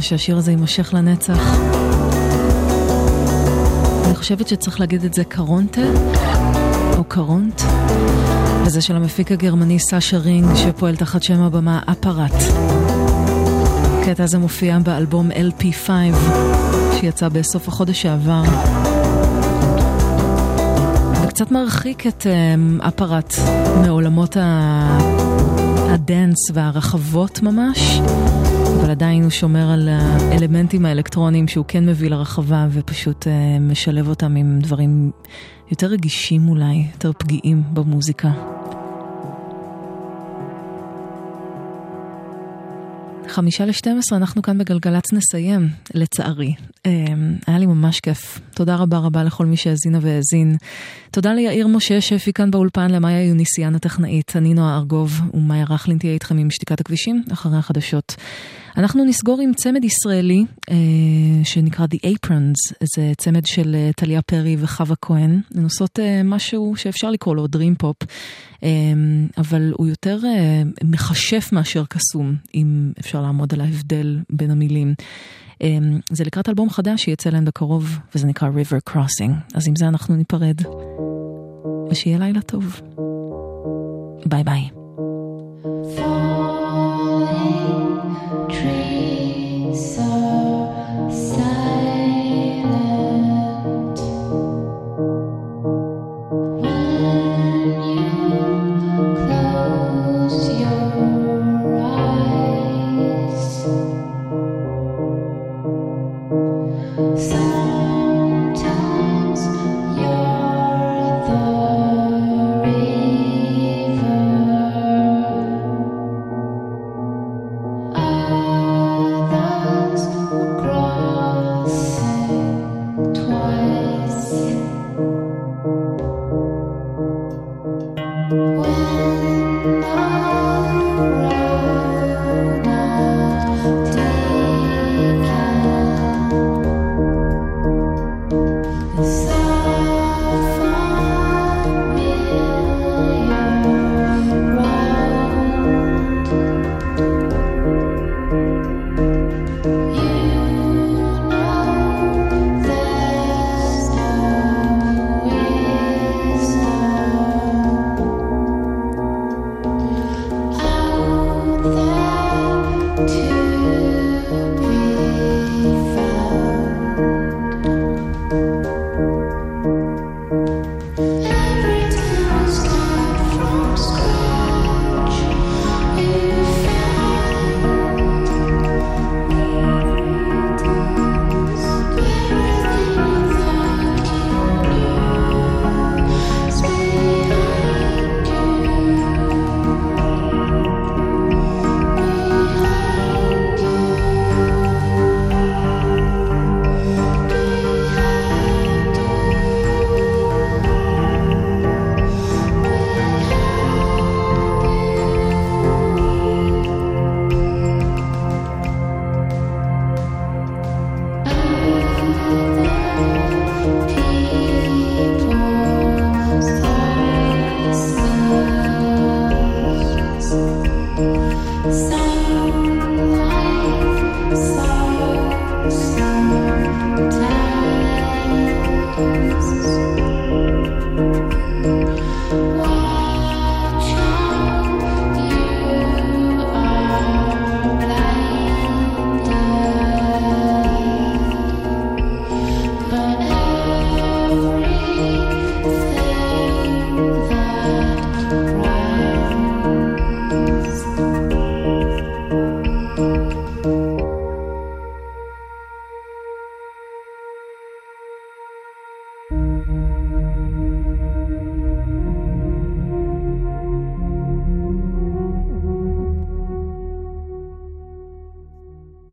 Speaker 4: שהשיר הזה יימשך לנצח. אני חושבת שצריך להגיד את זה קרונטה, או קרונט, וזה של המפיק הגרמני סאשה רינג, שפועל תחת שם הבמה אפארט. הקטע הזה מופיע באלבום LP5, שיצא בסוף החודש שעבר. וקצת מרחיק את אמ, אפארט מעולמות. הדנס והרחבות ממש, אבל עדיין הוא שומר על האלמנטים האלקטרוניים שהוא כן מביא לרחבה ופשוט אה, משלב אותם עם דברים יותר רגישים אולי, יותר פגיעים במוזיקה. חמישה לשתים עשרה, אנחנו כאן בגלגלצ נסיים, לצערי. אה, היה לי ממש כיף. תודה רבה רבה לכל מי שהאזינה והאזין. תודה ליאיר משה שפי כאן באולפן, למאיה יוניסיאן הטכנאית, אני נועה ארגוב, ומאיה רכלין תהיה איתכם עם שתיקת הכבישים, אחרי החדשות. אנחנו נסגור עם צמד ישראלי אה, שנקרא The Aprons, זה צמד של אה, טליה פרי וחווה כהן. הן עושות אה, משהו שאפשר לקרוא לו Dream Pop, אה, אבל הוא יותר אה, מכשף מאשר קסום, אם אפשר לעמוד על ההבדל בין המילים. אה, זה לקראת אלבום חדש שיצא להם בקרוב, וזה נקרא River Crossing. אז עם זה אנחנו ניפרד, ושיהיה לילה טוב. ביי ביי.
Speaker 11: So